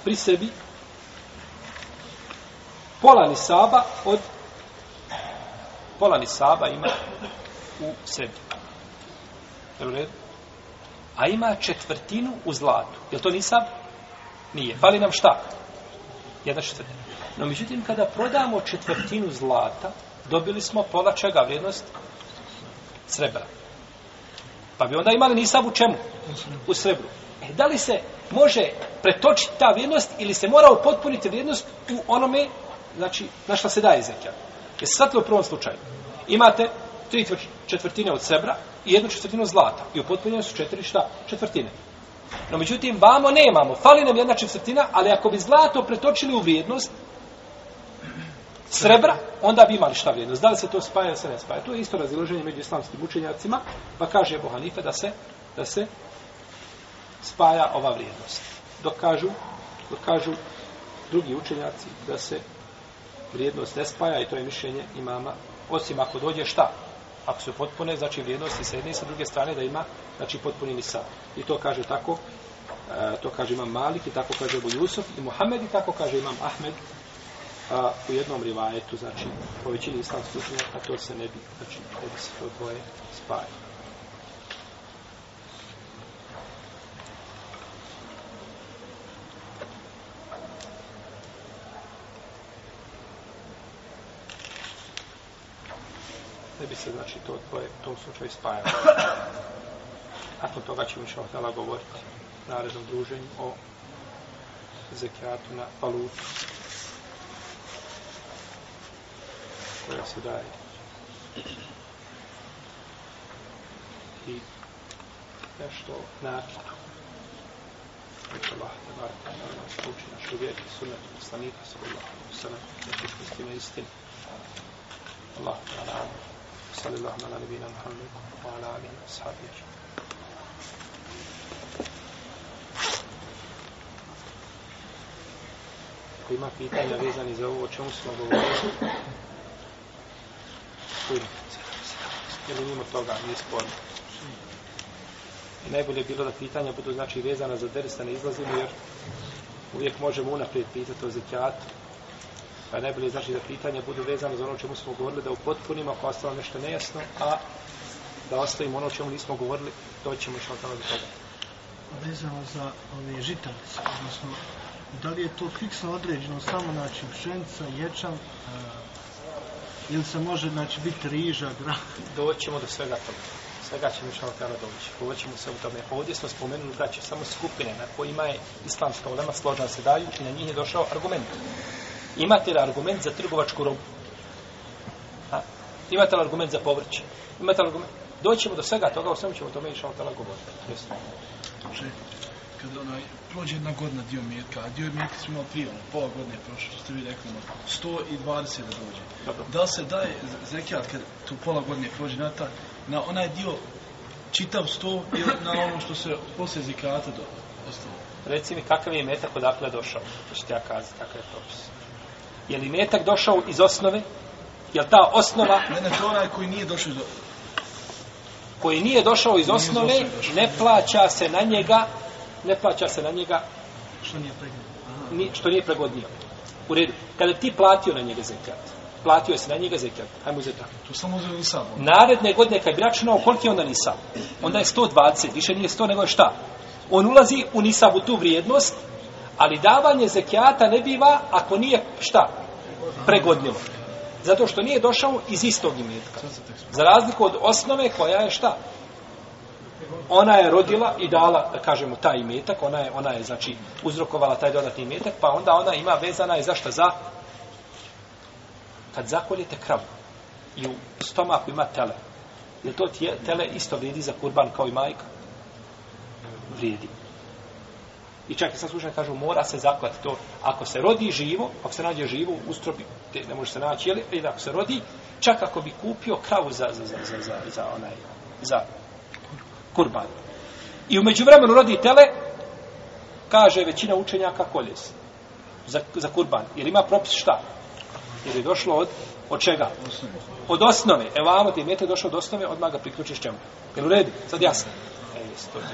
pri sebi pola nisaba od pola nisaba ima u sebi. Jel u redu? A ima četvrtinu u zlatu. Je to nisab? Nije. Fali nam šta? Jedna četvrtina. No međutim, kada prodamo četvrtinu zlata, dobili smo pola čega vrijednost srebra. Pa bi onda imali nisab u čemu? U srebru. E, da li se može pretočiti ta vrijednost ili se mora upotpuniti vrijednost u onome znači, na što se daje zekijal? Je svatli u prvom slučaju. Imate tri četvrtine od srebra i jednu četvrtinu zlata. I upotpunjene su četiri šta? Četvrtine. No, međutim, vamo nemamo. Fali nam jedna četvrtina, ali ako bi zlato pretočili u vrijednost, srebra, onda bi imali šta vrijednost. Da li se to spaja ili se ne spaja? To je isto razloženje među islamskim učenjacima, pa kaže Ebu Hanife da se, da se spaja ova vrijednost. Dok kažu, dok kažu drugi učenjaci da se vrijednost ne spaja i to je mišljenje imama, osim ako dođe šta? Ako su potpune, znači vrijednosti sa jedne i sa druge strane da ima, znači potpuni nisa. I to kaže tako, e, to kaže imam Malik i tako kaže Ebu Jusuf i Muhammed i tako kaže imam Ahmed a, u jednom rivajetu, znači, po većini islam slučenja, a to se ne bi, znači, ne bi se to dvoje spajalo. Ne bi se, znači, to dvoje, to u slučaju spajalo. Nakon toga ćemo što htjela govoriti na narednom druženju o zekijatu na palutu. koja se daje. I nešto nakitu. Neće Allah te bar da nam nas uči našu vjeru i sunetu poslanika sa Allahom u sunetu na čistosti na istinu. Allah te bar nam. Sali Allah na nalibina muhammedu wa ala alina sahabija. Ima pitanja vezani za ovo o čemu smo govorili. Sura. Jer mimo toga nije sporno. I najbolje je bilo da pitanja budu znači vezana za ders, da ne izlazim, jer uvijek možemo unaprijed pitati o zekijatu. Pa najbolje je znači da pitanja budu vezana za ono čemu smo govorili, da u potpunima ako ostalo nešto nejasno, a da ostavimo ono čemu nismo govorili, to ćemo išao tamo do toga. Vezano za ove žitarice, odnosno, da li je to fiksno određeno samo znači pšenica, ječam, e ili se može znači, biti riža, grah? Doćemo do svega toga. Svega će mi šalak kada doći. Doćemo se u tome. Ovdje smo spomenuli da će samo skupine na kojima je islamska ulema složna se daju i na njih je došao argument. Imate li argument za trgovačku robu? A? Imate li argument za povrće? Imate li argument? Doćemo do svega toga, o svemu ćemo tome i šalak kada govoriti. Jesu. Znači, kad onaj, prođe jedna godina dio mirka, a dio mirka smo imali prije, ono, pola godine je prošlo, što ste vi rekli, ono, 120 da dođe. Da se daje zekijat kad tu pola godine prođe na, ta, na onaj dio čitav 100 ili na ono što se posle zekijata do, ostalo? Reci mi, kakav je metak odakle je došao, što ću ti ja kazi, kakav je propis. Je li metak došao iz osnove? Je li ta osnova... Ne, ne, to onaj koji nije došao iz do koji nije došao iz nije osnove, došao. ne plaća se na njega ne plaća se na njega što nije pregodnio. Ni, što nije pregodnio. U redu. Kada ti platio na njega zekijat, platio se na njega zekijat, hajmo uzeti tako. To samo uzeo nisam. Naredne godine kad bi računao koliko je onda nisam. Onda je 120, više nije 100, nego je šta? On ulazi u nisabu tu vrijednost, ali davanje zekijata ne biva ako nije šta? Pregodnilo. Zato što nije došao iz istog imetka. Za razliku od osnove koja je šta? ona je rodila i dala, da kažemo, taj imetak, ona je, ona je znači, uzrokovala taj dodatni imetak, pa onda ona ima vezana je zašto za? Kad zakoljete kravu i u stomaku ima tele, je to tje, tele isto vrijedi za kurban kao i majka? Vrijedi. I čak i sad slušaj kažu, mora se zaklati to. Ako se rodi živo, ako se nađe živo, ustropi, ne može se naći, ili ako se rodi, čak ako bi kupio kravu za, za, za, za, za, za onaj, za kurban. I umeđu vremenu rodi tele, kaže većina učenjaka koljes za, za kurban. Jer ima propis šta? Jer je došlo od, od čega? Od osnove. Evo, ovo ti je mjete došlo od osnove, odmah ga priključiš čemu? Jel u redu? Sad jasno. E, jes, to je.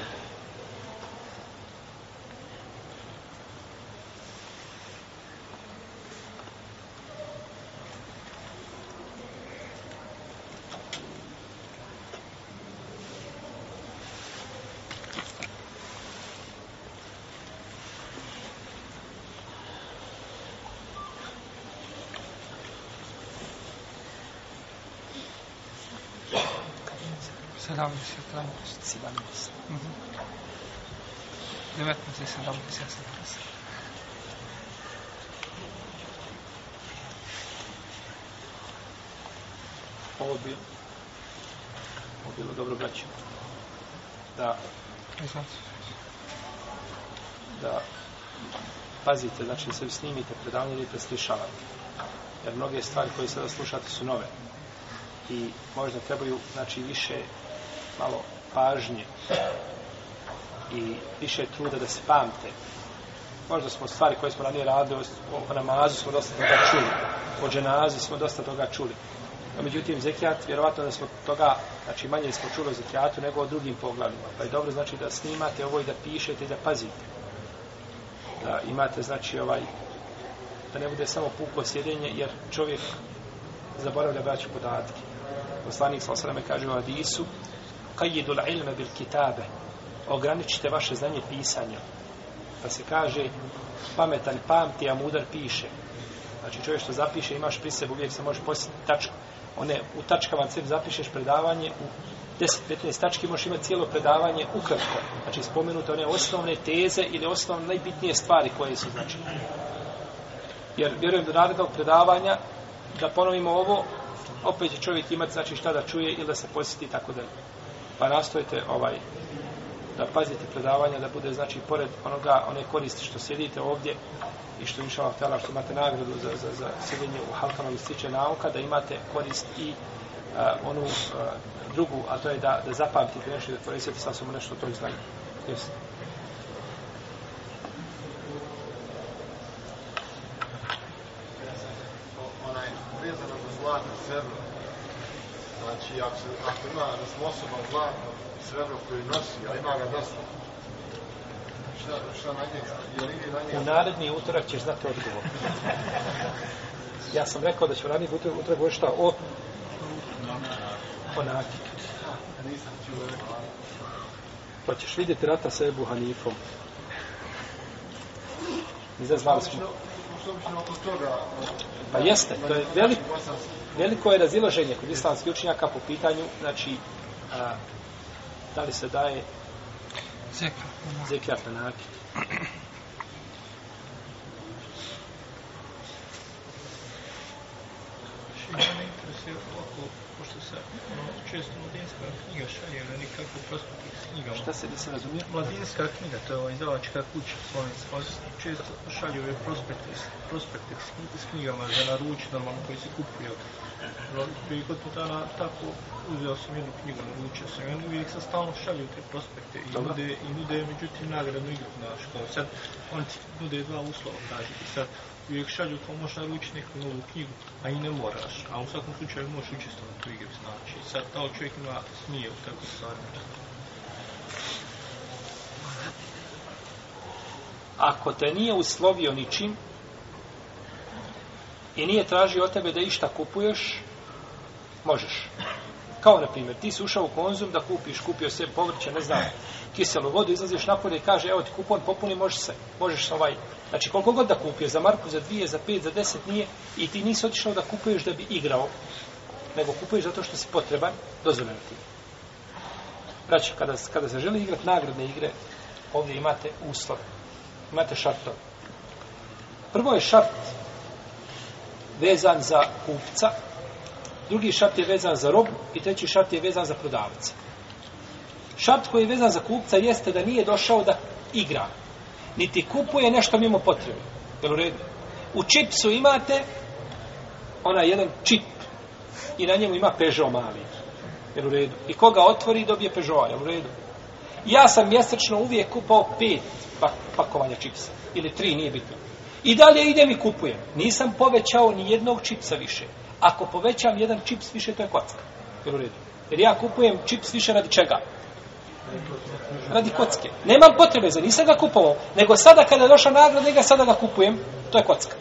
sedam i sedam i sedam i sedam i sedam i Ovo bi ovo bilo dobro braći. Da da pazite, znači se snimite predavnje ili preslišavate. Jer mnoge stvari koje sada slušate su nove. I možda trebaju znači više malo pažnje i više truda da se pamte. Možda smo stvari koje smo ranije radili o, o namazu smo dosta toga čuli. O dženazi smo dosta toga čuli. A međutim, zekijat, vjerovatno da smo toga, znači manje smo čuli o zekijatu nego o drugim poglavima. Pa je dobro, znači, da snimate ovo i da pišete i da pazite. Da imate, znači, ovaj, da ne bude samo puko sjedenje, jer čovjek zaboravlja braću podatke. Poslanik sa osreme kaže u Adisu, qayyidu al-ilma bil kitabe ograničite vaše znanje pisanja pa se kaže pametan pamti a mudar piše znači čovjek što zapiše imaš pri sebi uvijek se može posjetiti tačku one u tačkama sve zapišeš predavanje u 10-15 tački možeš imati cijelo predavanje ukratko. Znači, spomenute one osnovne teze ili osnovne najbitnije stvari koje su znači. Jer vjerujem do narednog predavanja, da ponovimo ovo, opet će čovjek imati znači šta da čuje ili da se posjeti i tako dalje pa nastojite ovaj da pazite predavanja da bude znači pored onoga one koristi što sjedite ovdje i što inshallah htela što imate nagradu za za za sjedenje u halkama i stiče nauka da imate korist i uh, onu uh, drugu a to je da da zapamtite nešto da prenesete sa sobom nešto to znanje jeste Thank you. Znači, ako, se, ako ima osoba zlatno srebro koji nosi, a ima ga dosta, šta, šta na njega? U naredni utorak ćeš znati odgovor. ja sam rekao da će u naredni utorak utra bude šta o... O Pa ćeš vidjeti rata sa Ebu Hanifom. Izazvali smo. Pa jeste, to je veliko, veliko je razilaženje kod islamskih učenjaka po pitanju, znači, a, da li se daje zekljat na nakit. Što me interesuje oko pošto se ono, često mladinska knjiga šalje ili nekako prospati s knjigama. Šta se da se razumije? Mladinska knjiga, to je ova izdavačka kuća slovenska, često šalje ove prospekte, prospekte s knjigama za naručit normalno koji se kupuje. Prije god dana tako uzeo sam jednu knjigu, naručio sam i oni uvijek sam stalno šalju te prospekte i nude, i nude međutim nagradnu igru na školu. Sad oni ti nude dva uslova, kaže ti sad uvijek šalju kao možeš naručiti neku novu knjigu, a pa i ne moraš, a u svakom slučaju možeš učestvovati u igri, znači, sad ta čovjek ima smije u tako stvari. Ako te nije uslovio ničim i nije tražio od tebe da išta kupuješ, možeš. Kao, na primjer, ti si ušao u konzum da kupiš, kupio se povrće, ne znam, kiselu vodu, izlaziš napolje i kaže, evo ti kupon, popuni, možeš se, možeš se ovaj. Znači, koliko god da kupio, za marku, za dvije, za pet, za deset, nije, i ti nisi otišao da kupuješ da bi igrao, nego kupuješ zato što si potreban, dozvoljeno ti. Znači, kada, kada se želi igrati nagradne igre, ovdje imate uslove, imate šarto. Prvo je šart vezan za kupca, drugi šart je vezan za rob i treći šart je vezan za prodavca. Šart koji je vezan za kupca jeste da nije došao da igra. Niti kupuje nešto mimo potrebe. Jel u redu? U čipsu imate onaj jedan čip i na njemu ima Peugeot mali. Jel u redu? I koga otvori dobije Peugeot, jel u redu? Ja sam mjesečno uvijek kupao pet pa- pakovanja čipsa. Ili tri, nije bitno. I dalje idem i kupujem. Nisam povećao ni jednog čipsa više. Ako povećam jedan čips više, to je kocka. Jel u redu? Jer ja kupujem čips više radi čega? Radi kocke. Nemam potrebe za, nisam ga kupovao. Nego sada kada je došla nagrada, ga sada ga kupujem. To je kocka.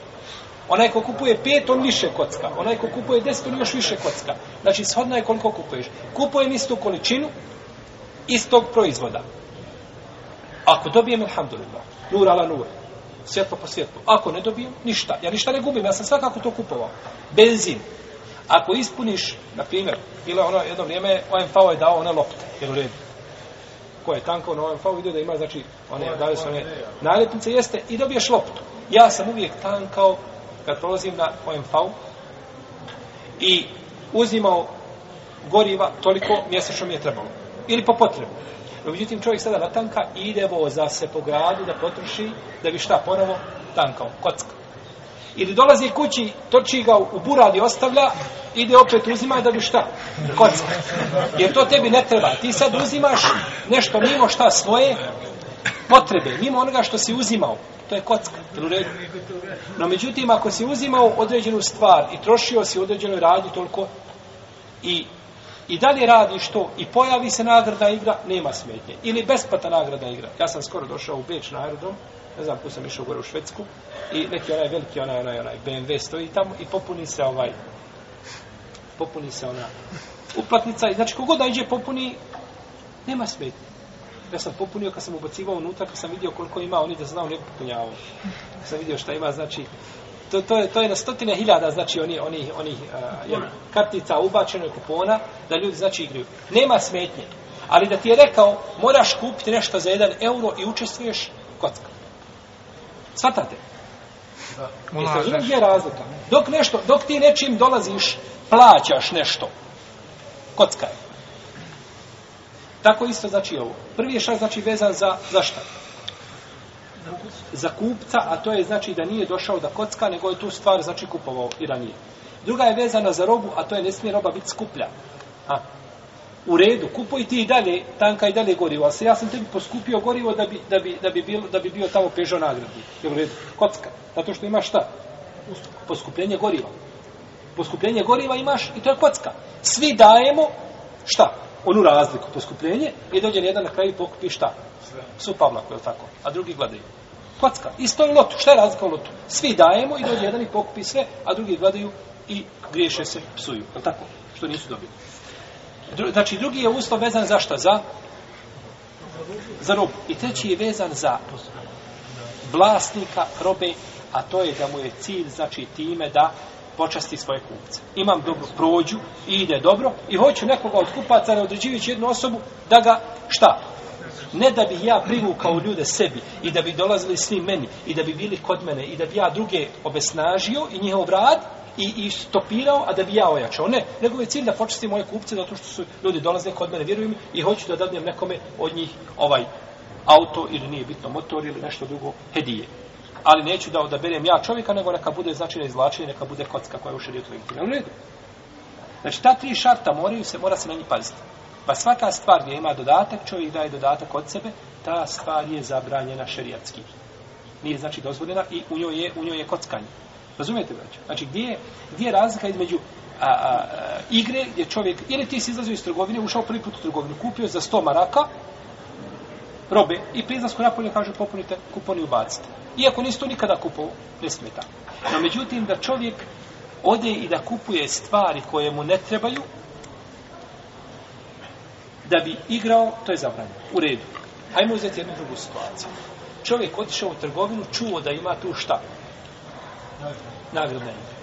Onaj ko kupuje pet, on više kocka. Onaj ko kupuje deset, on još više kocka. Znači, shodno je koliko kupuješ. Kupujem istu količinu istog proizvoda. Ako dobijem, alhamdulillah. Nur ala nur. Svjetlo po svjetlo. Ako ne dobijem, ništa. Ja ništa ne gubim. Ja sam svakako to kupovao. Benzin. Ako ispuniš, na primjer, bilo je ono jedno vrijeme, OMV je dao one lopte. Jel u redu? ko je tanko na OMF vidio da ima znači one da su one naletnice jeste i dobiješ loptu. Ja sam uvijek tankao kad prolazim na OMF i uzimao goriva toliko mjesečno mi je trebalo ili po potrebu. No, međutim, čovjek sada na tanka i ide voza se po gradu da potroši, da bi šta ponovo tankao, kocka. Ili dolazi kući, toči ga u buradi, ostavlja, ide opet uzima da bi šta? Kocka. Jer to tebi ne treba. Ti sad uzimaš nešto mimo šta svoje potrebe, mimo onoga što si uzimao. To je kocka. No međutim, ako si uzimao određenu stvar i trošio si određenoj radi toliko i I dalje radiš to i pojavi se nagrada igra, nema smetnje. Ili besplata nagrada igra. Ja sam skoro došao u Beč na aerodrom, ne znam ko sam išao gore u Švedsku, i neki onaj veliki onaj, onaj, onaj BMW stoji tamo i popuni se ovaj popuni se ona uplatnica i znači kogod da iđe popuni, nema smetnje. Ja sam popunio kad sam ubacivao unutra, kad sam vidio koliko ima, oni da znao ne popunjavao. Kad sam vidio šta ima, znači, to, to, je, to je na stotine hiljada, znači, oni, oni, oni uh, kartica ubačeno je kupona, da ljudi, znači, igraju. Nema smetnje. Ali da ti je rekao, moraš kupiti nešto za jedan euro i učestvuješ kocka. Svatate? Da. Jeste, je razlika. Dok nešto, dok ti nečim dolaziš, plaćaš nešto. Kockaj. Tako isto znači ovo. Prvi je šak znači vezan za, za šta? Za kupca, a to je znači da nije došao da kocka, nego je tu stvar znači kupovao i ranije. Druga je vezana za robu, a to je ne smije roba biti skuplja. A, u redu, kupuj ti i dalje, tanka i dalje gorivo, ali se ja sam tebi poskupio gorivo da bi, da bi, da bi, bil, da bi bio tamo pežao nagradnik. Jel u redu? Kocka. Zato što ima šta? Poskupljenje goriva poskupljenje goriva imaš i to je kocka. Svi dajemo šta? Onu razliku, poskupljenje i dođe jedan na kraju pokupi šta? Su pavlaku, je tako? A drugi gledaju. Kocka. Isto je lotu. Šta je razlika u lotu? Svi dajemo i dođe jedan i pokupi sve, a drugi gledaju i griješe se, psuju. Je tako? Što nisu dobili. Dru, znači, drugi je uslov vezan za šta? Za? Za rob. I treći je vezan za vlasnika robe, a to je da mu je cilj, znači, time da počasti svoje kupce. Imam dobru prođu i ide dobro i hoću nekoga od kupaca ne određivići jednu osobu da ga šta? Ne da bih ja privukao ljude sebi i da bi dolazili s njim meni i da bi bili kod mene i da bi ja druge obesnažio i njihov rad i, i stopirao, a da bi ja ojačao. Ne, nego je cilj da počasti moje kupce zato što su ljudi dolaze kod mene, vjerujem i hoću da dadnem nekome od njih ovaj auto ili nije bitno motor ili nešto drugo, hedije ali neću da odaberem ja čovjeka, nego neka bude znači na izvlačenje, neka bude kocka koja je u šarijetu i u redu. Znači, ta tri šarta moraju se, mora se na njih paziti. Pa svaka stvar gdje ima dodatak, čovjek daje dodatak od sebe, ta stvar je zabranjena šarijatski. Nije znači dozvoljena i u njoj je, u njoj je kockanje. Razumijete, braću? Znači, gdje je, gdje je razlika između a, a, igre gdje čovjek, ili ti si izlazio iz trgovine, ušao prvi put u trgovinu, kupio za 100 maraka, robe i prizasko napolje kaže popunite kuponi ubacite. Iako nisu to nikada kupo, ne smeta. No, međutim, da čovjek ode i da kupuje stvari koje mu ne trebaju, da bi igrao, to je zabranjeno. U redu. Hajmo uzeti jednu drugu situaciju. Čovjek otišao u trgovinu, čuo da ima tu šta? Nagradna igra.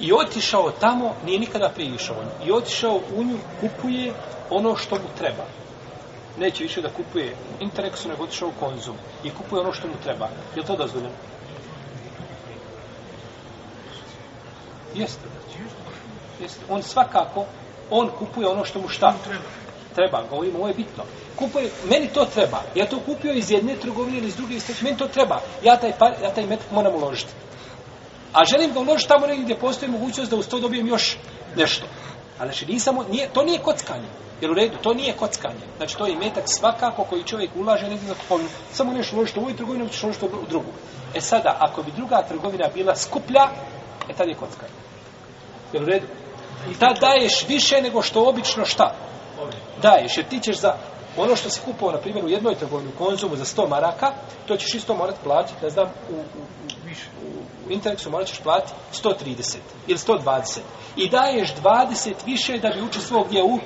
I otišao tamo, nije nikada prije išao, i otišao u nju, kupuje ono što mu treba neće više da kupuje Interexu, nego otišao u Konzum i kupuje ono što mu treba. Je to dozvoljeno? Jeste. Jeste. On svakako, on kupuje ono što mu šta? Treba. treba, govorimo, ovo je bitno. Kupuje, meni to treba. Ja to kupio iz jedne trgovine ili iz druge, istrije. meni to treba. Ja taj, par, ja taj metak moram uložiti. A želim ga uložiti tamo negdje gdje postoji mogućnost da uz to dobijem još nešto. Ali znači, nisam, nije, to nije kockanje. Jer u redu, to nije kockanje. Znači, to je metak svakako koji čovjek ulaže, ne znam, pomin, samo nešto uložite u ovu trgovinu, ćeš uložiti u drugu. E sada, ako bi druga trgovina bila skuplja, e tad je kockanje. Jer u redu? I tad daješ više nego što obično šta? Daješ, jer ti ćeš za, ono što si kupao, na primjer, u jednoj trgovini, u konzumu za 100 maraka, to ćeš isto morat platiti, ne znam, u, u, u, u interneksu morat ćeš platiti 130 ili 120. I daješ 20 više da bi učio svog gdje u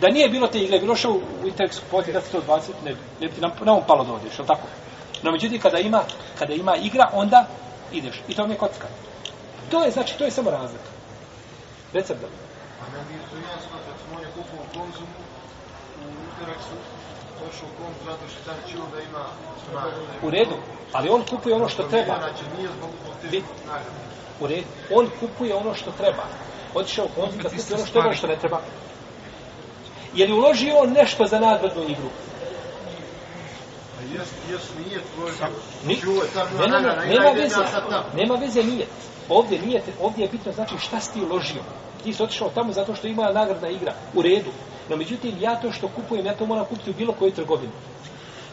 Da nije bilo te igre, bilo u, u interneksu platiti 120, ne, ne bi ti nam, nam palo da odiš, tako? No, međutim, kada ima, kada ima igra, onda ideš. I to mi je kocka. To je, znači, to je samo razlika. Recept da bi. A ne bi to jasno, kad smo je kupili u konzumu, U redu, ali on kupuje ono što treba. Znači, u redu, on kupuje ono što treba. Otišao u kontru da kupuje ono što treba, što ne treba. Je li uložio on nešto za nadvrdu igru? Pa nije, ne, ne, ne, nema veze, nema veze nijet. Ovdje, nijet, ovdje je bitno znači šta si ti uložio. Ti si otišao tamo zato što ima nagradna igra. U redu, No, međutim, ja to što kupujem, ja to moram kupiti u bilo kojoj trgovini.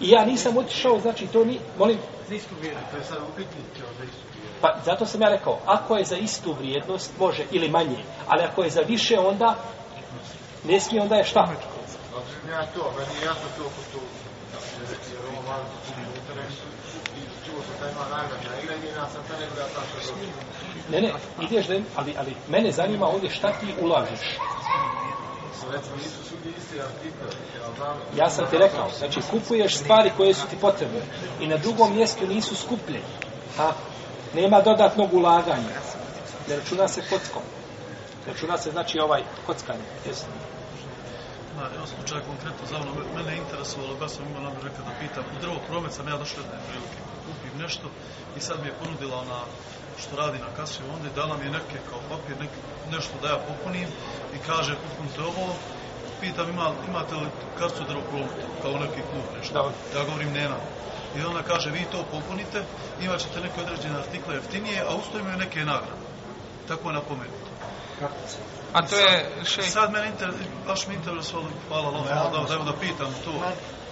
I ja nisam otišao, znači, to ni... Molim? Za istu vrijednost, to je sad upitnik, za istu Pa, zato sam ja rekao, ako je za istu vrijednost, može, ili manje. Ali ako je za više, onda... Ne smije, onda je šta? Ja to, meni ja to toliko to... Ne, ne, ideš da, ali, ali mene zanima ovdje šta ti ulažeš. Ja sam ti rekao, znači kupuješ stvari koje su ti potrebne i na drugom mjestu nisu skuplje. Ha? Nema dodatnog ulaganja. Ne računa se kockom. Ne računa se znači ovaj kockanje. Jesu. Da, evo slučaj konkretno za ono, mene je interesovalo, ba sam imao namre reka da pitam, u drvo promet sam ja došao jedne prilike, kupim nešto i sad mi je ponudila ona što radi na kasi onda dala mi neke kao papir, neke, nešto da ja popunim i kaže popunite ovo, pitam ima, imate li kartu da kao neki klub nešto, da. ja govorim nema. I ona kaže vi to popunite, imat ćete neke određene artikle jeftinije, a usto imaju neke nagrade. Tako je napomenuto. A to je še... Sad, sad mene inter... baš mi interesovalo, hvala Lama, no, da, da, da, da pitam to.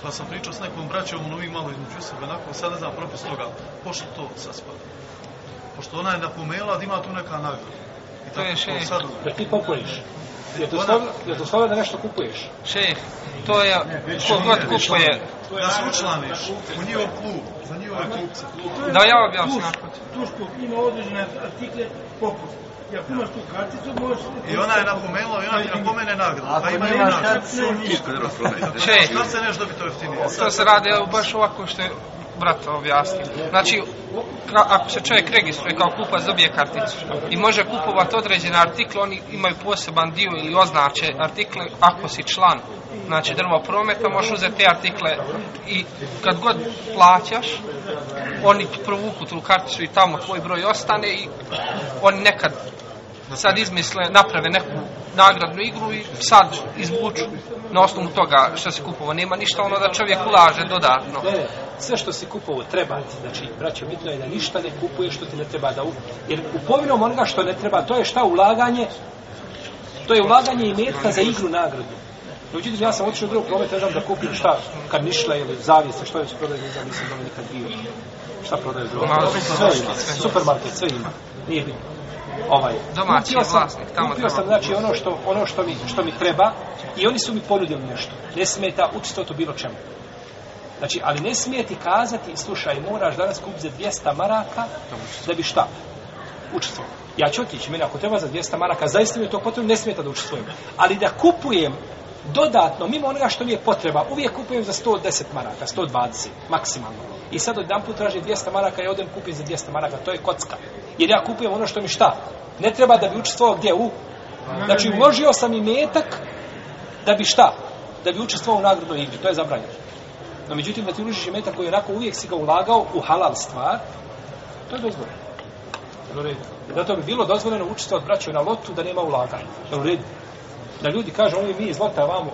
Pa sam pričao s nekom braćom, ono vi malo između sebe, nakon sad ne znam propis toga, pošto to sad spada pošto ona je napomenula da ima tu neka nagrada. I tako, še, še. sad... Jer ti kupuješ? Je to ona... Je to slavno da nešto kupuješ? Šejh, to je... Ko god kupuje? Da se učlaniš u njihov klub, za njihove kupce. Da ja objasnu. Tuško, tuško, ima određene artikle popust. Ja imaš tu karticu, možeš... I ona je napomenula, i ona ti napomene nagradu. Pa ima i nagradu. Šta se nešto bi to jeftinije? To se radi baš ovako što je brato objasni. Znači, ako se čovjek registruje kao kupac, dobije karticu i može kupovati određene artikle, oni imaju poseban dio ili označe artikle ako si član znači drvo prometa, možeš uzeti te artikle i kad god plaćaš, oni provuku tu karticu i tamo tvoj broj ostane i oni nekad sad izmisle, naprave neku nagradnu igru i sad izvuču na osnovu toga što si kupovo. Nema ništa ono da čovjek ulaže dodatno. Ne, sve što si kupovo treba ti, znači, braćo, bitno je da ništa ne kupuje što ti ne treba da uvuče. Jer kupovinom onoga što ne treba, to je šta ulaganje? To je ulaganje i metka za igru nagradu. Međutim, ja sam otišao drugog prometa, ja da kupim šta, kad nišla ili zavijeste, što je se prodaje, ne znam, nisam da nikad bio. Šta prodaje drugog prometa? Sve ima, supermarket, sve ima, nije bitno ovaj domaći sam, vlasnik tamo kupio sam znači ono što ono što mi što mi treba i oni su mi ponudili nešto ne smeta učito to bilo čemu znači ali ne smije ti kazati slušaj moraš danas kupiti za 200 maraka da bi šta učito ja ću otići meni ako treba za 200 maraka zaista mi je to potrebno ne smeta da učestvujem ali da kupujem dodatno, mimo onoga što mi je potreba, uvijek kupujem za 110 maraka, 120, maksimalno. I sad od jedan put tražim 200 maraka i odem kupim za 200 maraka, to je kocka. Jer ja kupujem ono što mi šta? Ne treba da bi učestvovao gdje? U? Znači, uložio sam i metak da bi šta? Da bi učestvovao u nagradnoj igri, to je zabranjeno. No, međutim, da ti uložiš i metak koji je onako uvijek si ga ulagao u halal stvar, to je dozvoljeno. Zato bi bilo dozvoljeno učestvovati braćo na lotu da nema ulaganja. Dobro, redi da ljudi kažu, ovi mi iz Lota vamo,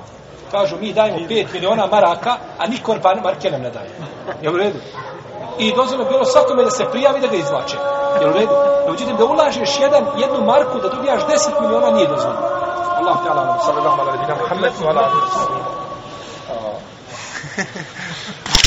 kažu, mi dajemo 5 miliona maraka, a nikon pa marke nam ne daje. Je u redu? I dozvoljno bilo svakome da se prijavi da ga izvlače. Je u redu? Međutim, da ulažeš jedan, jednu marku, da dobijaš 10 miliona, nije dozvoljno. Allah te alam, sallallahu ala nebina Muhammedu, ala nebina Muhammedu, ala nebina